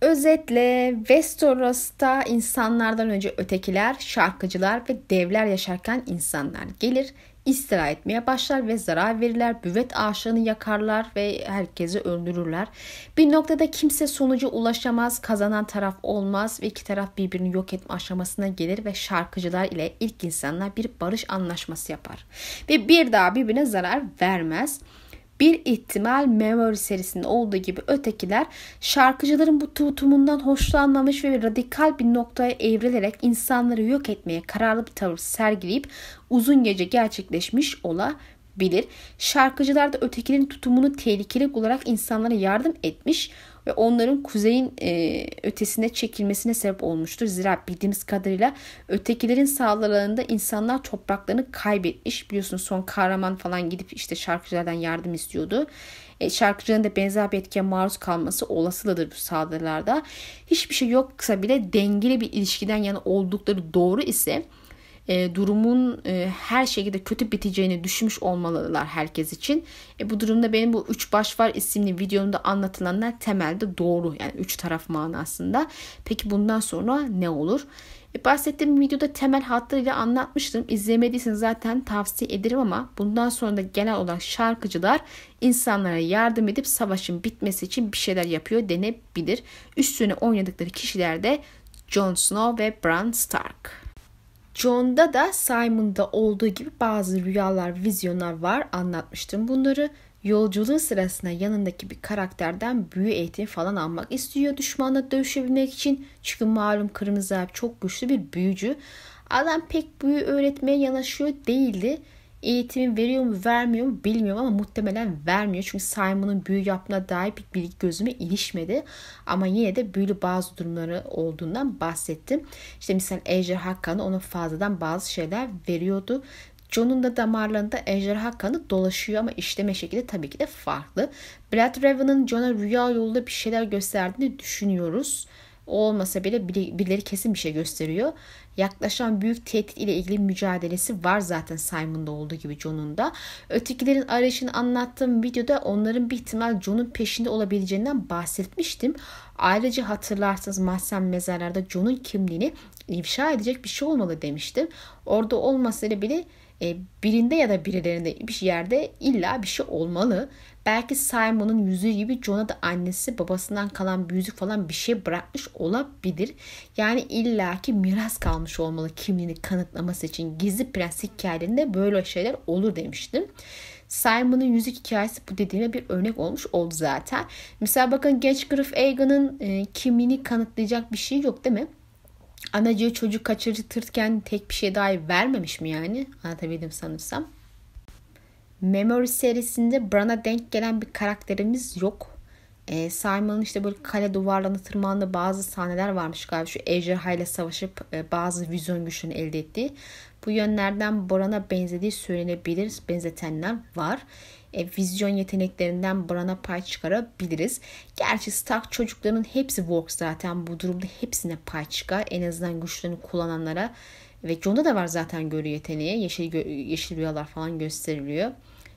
Özetle Westeros'ta insanlardan önce ötekiler, şarkıcılar ve devler yaşarken insanlar gelir istila etmeye başlar ve zarar verirler. Büvet ağaçlarını yakarlar ve herkesi öldürürler. Bir noktada kimse sonuca ulaşamaz, kazanan taraf olmaz ve iki taraf birbirini yok etme aşamasına gelir ve şarkıcılar ile ilk insanlar bir barış anlaşması yapar. Ve bir daha birbirine zarar vermez. Bir ihtimal Memory serisinde olduğu gibi ötekiler şarkıcıların bu tutumundan hoşlanmamış ve radikal bir noktaya evrilerek insanları yok etmeye kararlı bir tavır sergileyip uzun gece gerçekleşmiş olabilir. Şarkıcılar da ötekilerin tutumunu tehlikeli olarak insanlara yardım etmiş ve onların kuzeyin e, ötesine çekilmesine sebep olmuştur. Zira bildiğimiz kadarıyla ötekilerin sağlarında insanlar topraklarını kaybetmiş. Biliyorsunuz son kahraman falan gidip işte şarkıcılardan yardım istiyordu. E, şarkıcının da benzer bir etkiye maruz kalması olasılıdır bu saldırılarda. Hiçbir şey yoksa bile dengeli bir ilişkiden yana oldukları doğru ise e, durumun e, her şekilde kötü biteceğini düşünmüş olmalılar herkes için. E, bu durumda benim bu üç baş var isimli videomda anlatılanlar temelde doğru. Yani üç taraf manasında. Peki bundan sonra ne olur? E, bahsettiğim videoda temel hatlarıyla anlatmıştım. İzlemediyseniz zaten tavsiye ederim ama bundan sonra da genel olarak şarkıcılar insanlara yardım edip savaşın bitmesi için bir şeyler yapıyor denebilir. Üstüne oynadıkları kişiler de Jon Snow ve Bran Stark. John'da da Simon'da olduğu gibi bazı rüyalar, vizyonlar var. Anlatmıştım bunları. Yolculuğun sırasında yanındaki bir karakterden büyü eğitimi falan almak istiyor düşmanla dövüşebilmek için. Çünkü malum Kırmızı Alp çok güçlü bir büyücü. Adam pek büyü öğretmeye yanaşıyor değildi. Eğitimi veriyor mu vermiyor mu bilmiyorum ama muhtemelen vermiyor. Çünkü Simon'un büyü yapına dair bir bilgi gözüme ilişmedi. Ama yine de büyülü bazı durumları olduğundan bahsettim. İşte misal Ejderha Kanı ona fazladan bazı şeyler veriyordu. John'un da damarlarında ejderha kanı dolaşıyor ama işleme şekli tabii ki de farklı. Blood Raven'ın John'a rüya yolunda bir şeyler gösterdiğini düşünüyoruz. O olmasa bile birileri kesin bir şey gösteriyor. Yaklaşan büyük tehdit ile ilgili mücadelesi var zaten Simon'da olduğu gibi John'un da. Ötekilerin arayışını anlattığım videoda onların bir ihtimal John'un peşinde olabileceğinden bahsetmiştim. Ayrıca hatırlarsanız mahzen mezarlarda John'un kimliğini ifşa edecek bir şey olmalı demiştim. Orada olmasa bile e, birinde ya da birilerinde bir yerde illa bir şey olmalı. Belki Simon'un yüzüğü gibi John'a da annesi babasından kalan bir yüzük falan bir şey bırakmış olabilir. Yani illaki miras kalmış olmalı kimliğini kanıtlaması için. Gizli prens hikayelerinde böyle şeyler olur demiştim. Simon'un yüzük hikayesi bu dediğime bir örnek olmuş oldu zaten. Mesela bakın genç Griff Aegon'ın e, kimliğini kanıtlayacak bir şey yok değil mi? Anacığı çocuk kaçırtırken tek bir şey dahi vermemiş mi yani? Anlatabildim sanırsam. Memory serisinde Bran'a denk gelen bir karakterimiz yok. Ee, Simon'ın işte böyle kale duvarlarını tırmandığı bazı sahneler varmış galiba. Şu ejderha ile savaşıp e, bazı vizyon güçlerini elde ettiği. Bu yönlerden Bran'a benzediği söylenebilir. Benzetenler var e, vizyon yeteneklerinden Bran'a pay çıkarabiliriz. Gerçi Stark çocukların hepsi Work zaten bu durumda hepsine pay çıkar. En azından güçlerini kullananlara ve John'da da var zaten görü yeteneği. Yeşil, gö- yeşil rüyalar falan gösteriliyor.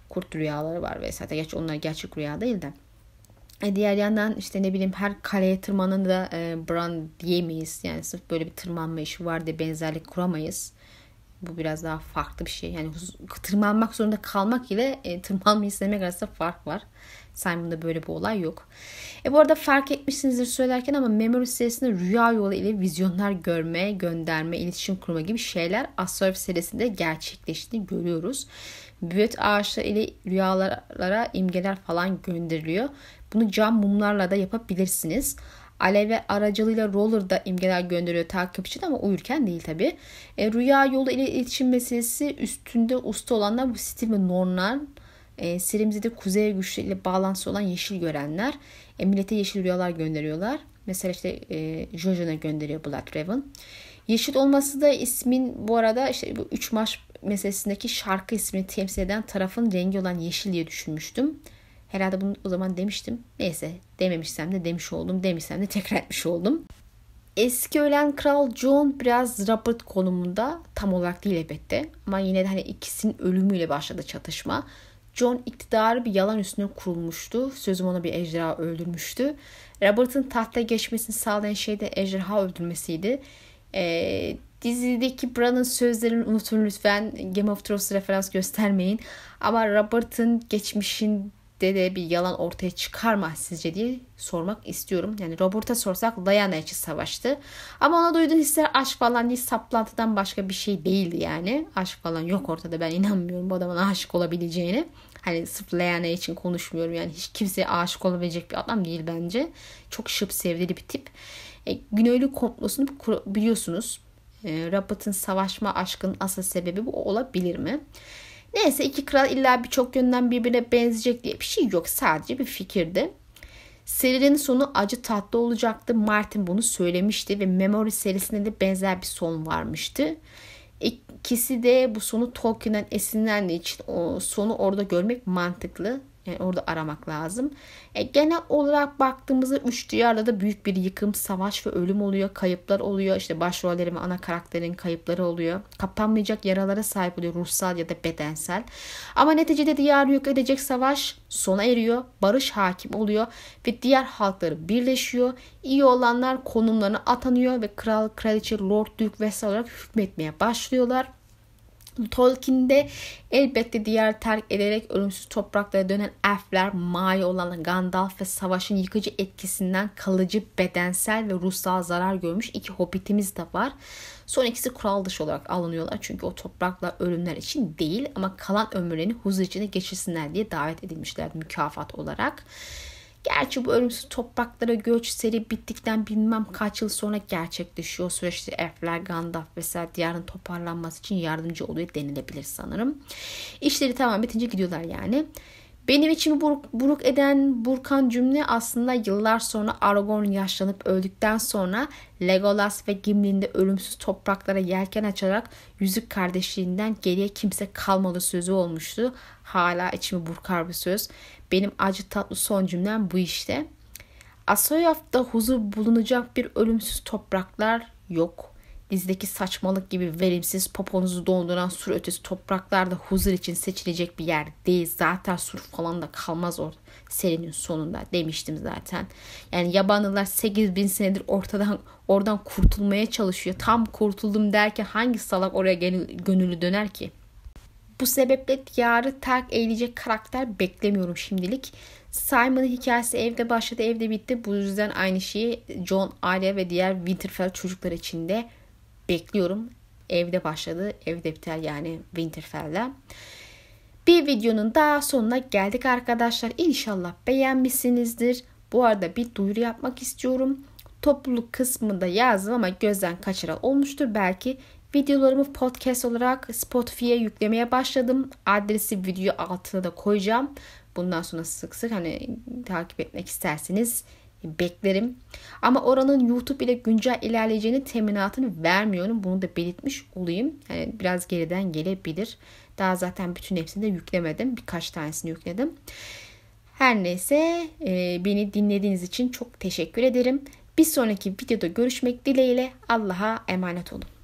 Kurt rüyaları var vesaire. Gerçi onlar gerçek rüya değil de. E diğer yandan işte ne bileyim her kaleye tırmanan da e, Bran diyemeyiz. Yani sırf böyle bir tırmanma işi var diye benzerlik kuramayız. Bu biraz daha farklı bir şey. Yani tırmanmak zorunda kalmak ile e, tırmanmayı istemek arasında fark var. Simon'da böyle bir olay yok. E bu arada fark etmişsinizdir söylerken ama Memory serisinde rüya yolu ile vizyonlar görme, gönderme, iletişim kurma gibi şeyler Astrolog serisinde gerçekleştiğini görüyoruz. Büyüt ağaçları ile rüyalara imgeler falan gönderiliyor. Bunu cam mumlarla da yapabilirsiniz. Alev aracılığıyla roller'da imgeler gönderiyor takip için ama uyurken değil tabi. E, rüya yolu ile iletişim meselesi üstünde usta olanlar bu Steve ve Norn'lar. E, serimizde kuzey güçleriyle bağlantısı olan yeşil görenler. E, millete yeşil rüyalar gönderiyorlar. Mesela işte e, Jojo'na gönderiyor Blood Raven. Yeşil olması da ismin bu arada işte bu 3 maç meselesindeki şarkı ismini temsil eden tarafın rengi olan yeşil diye düşünmüştüm. Herhalde bunu o zaman demiştim. Neyse dememişsem de demiş oldum. Demişsem de tekrar etmiş oldum. Eski ölen Kral John biraz Robert konumunda tam olarak değil elbette. Ama yine de hani ikisinin ölümüyle başladı çatışma. John iktidarı bir yalan üstüne kurulmuştu. Sözüm ona bir ejderha öldürmüştü. Robert'ın tahta geçmesini sağlayan şey de ejderha öldürmesiydi. Ee, dizideki Bran'ın sözlerini unutun lütfen. Game of Thrones referans göstermeyin. Ama Robert'ın geçmişin de de bir yalan ortaya çıkar mı sizce diye sormak istiyorum. Yani Robert'a sorsak Diana için savaştı. Ama ona duyduğu hisler aşk falan değil saplantıdan başka bir şey değildi yani. Aşk falan yok ortada ben inanmıyorum bu adamın aşık olabileceğini. Hani sırf Lyanna için konuşmuyorum yani hiç kimseye aşık olabilecek bir adam değil bence. Çok şıp sevdiği bir tip. E, Güneyli komplosunu biliyorsunuz. E, Robert'ın savaşma aşkının asıl sebebi bu olabilir mi? Neyse iki kral illa birçok yönden birbirine benzeyecek diye bir şey yok. Sadece bir fikirdi. Serinin sonu acı tatlı olacaktı. Martin bunu söylemişti ve Memory serisinde de benzer bir son varmıştı. İkisi de bu sonu Tolkien'den esinlendiği için o sonu orada görmek mantıklı. Yani orada aramak lazım. E, genel olarak baktığımızda üç diyarda da büyük bir yıkım, savaş ve ölüm oluyor. Kayıplar oluyor. İşte başrollerin ve ana karakterin kayıpları oluyor. Kapanmayacak yaralara sahip oluyor ruhsal ya da bedensel. Ama neticede diyarı yok edecek savaş sona eriyor. Barış hakim oluyor ve diğer halkları birleşiyor. İyi olanlar konumlarına atanıyor ve kral, kraliçe, lord, dük vesaire olarak hükmetmeye başlıyorlar. Tolkien'de elbette diğer terk ederek ölümsüz topraklara dönen elfler, Maya olan Gandalf ve savaşın yıkıcı etkisinden kalıcı bedensel ve ruhsal zarar görmüş iki hobbitimiz de var. Son ikisi kural dışı olarak alınıyorlar çünkü o topraklar ölümler için değil ama kalan ömürlerini huzur içinde geçirsinler diye davet edilmişler mükafat olarak. Gerçi bu ölümsüz topraklara göç seri bittikten bilmem kaç yıl sonra gerçekleşiyor. Süreçte elfler, Gandalf vesaire diyarın toparlanması için yardımcı oluyor denilebilir sanırım. İşleri tamam bitince gidiyorlar yani. Benim içimi buruk, buruk eden Burkan cümle aslında yıllar sonra Aragorn yaşlanıp öldükten sonra Legolas ve Gimli'nin de ölümsüz topraklara yelken açarak yüzük kardeşliğinden geriye kimse kalmadı sözü olmuştu. Hala içimi burkar bir söz. Benim acı tatlı son cümlem bu işte. Asoyaf'ta huzur bulunacak bir ölümsüz topraklar yok. Dizideki saçmalık gibi verimsiz poponuzu donduran sur ötesi topraklarda huzur için seçilecek bir yer değil. Zaten sur falan da kalmaz orada serinin sonunda demiştim zaten. Yani yabanlılar 8000 senedir ortadan oradan kurtulmaya çalışıyor. Tam kurtuldum derken hangi salak oraya gönüllü döner ki? Bu sebeple diyarı terk edecek karakter beklemiyorum şimdilik. Simon'ın hikayesi evde başladı, evde bitti. Bu yüzden aynı şeyi John, Arya ve diğer Winterfell çocuklar için de bekliyorum. Evde başladı, evde biter yani Winterfell'le. Bir videonun daha sonuna geldik arkadaşlar. İnşallah beğenmişsinizdir. Bu arada bir duyuru yapmak istiyorum. Topluluk kısmında yazdım ama gözden kaçıran olmuştur belki. Videolarımı podcast olarak Spotify'a yüklemeye başladım. Adresi video altına da koyacağım. Bundan sonra sık sık hani takip etmek isterseniz beklerim. Ama oranın YouTube ile güncel ilerleyeceğini teminatını vermiyorum. Bunu da belirtmiş olayım. Yani biraz geriden gelebilir. Daha zaten bütün hepsini de yüklemedim. Birkaç tanesini yükledim. Her neyse e, beni dinlediğiniz için çok teşekkür ederim. Bir sonraki videoda görüşmek dileğiyle Allah'a emanet olun.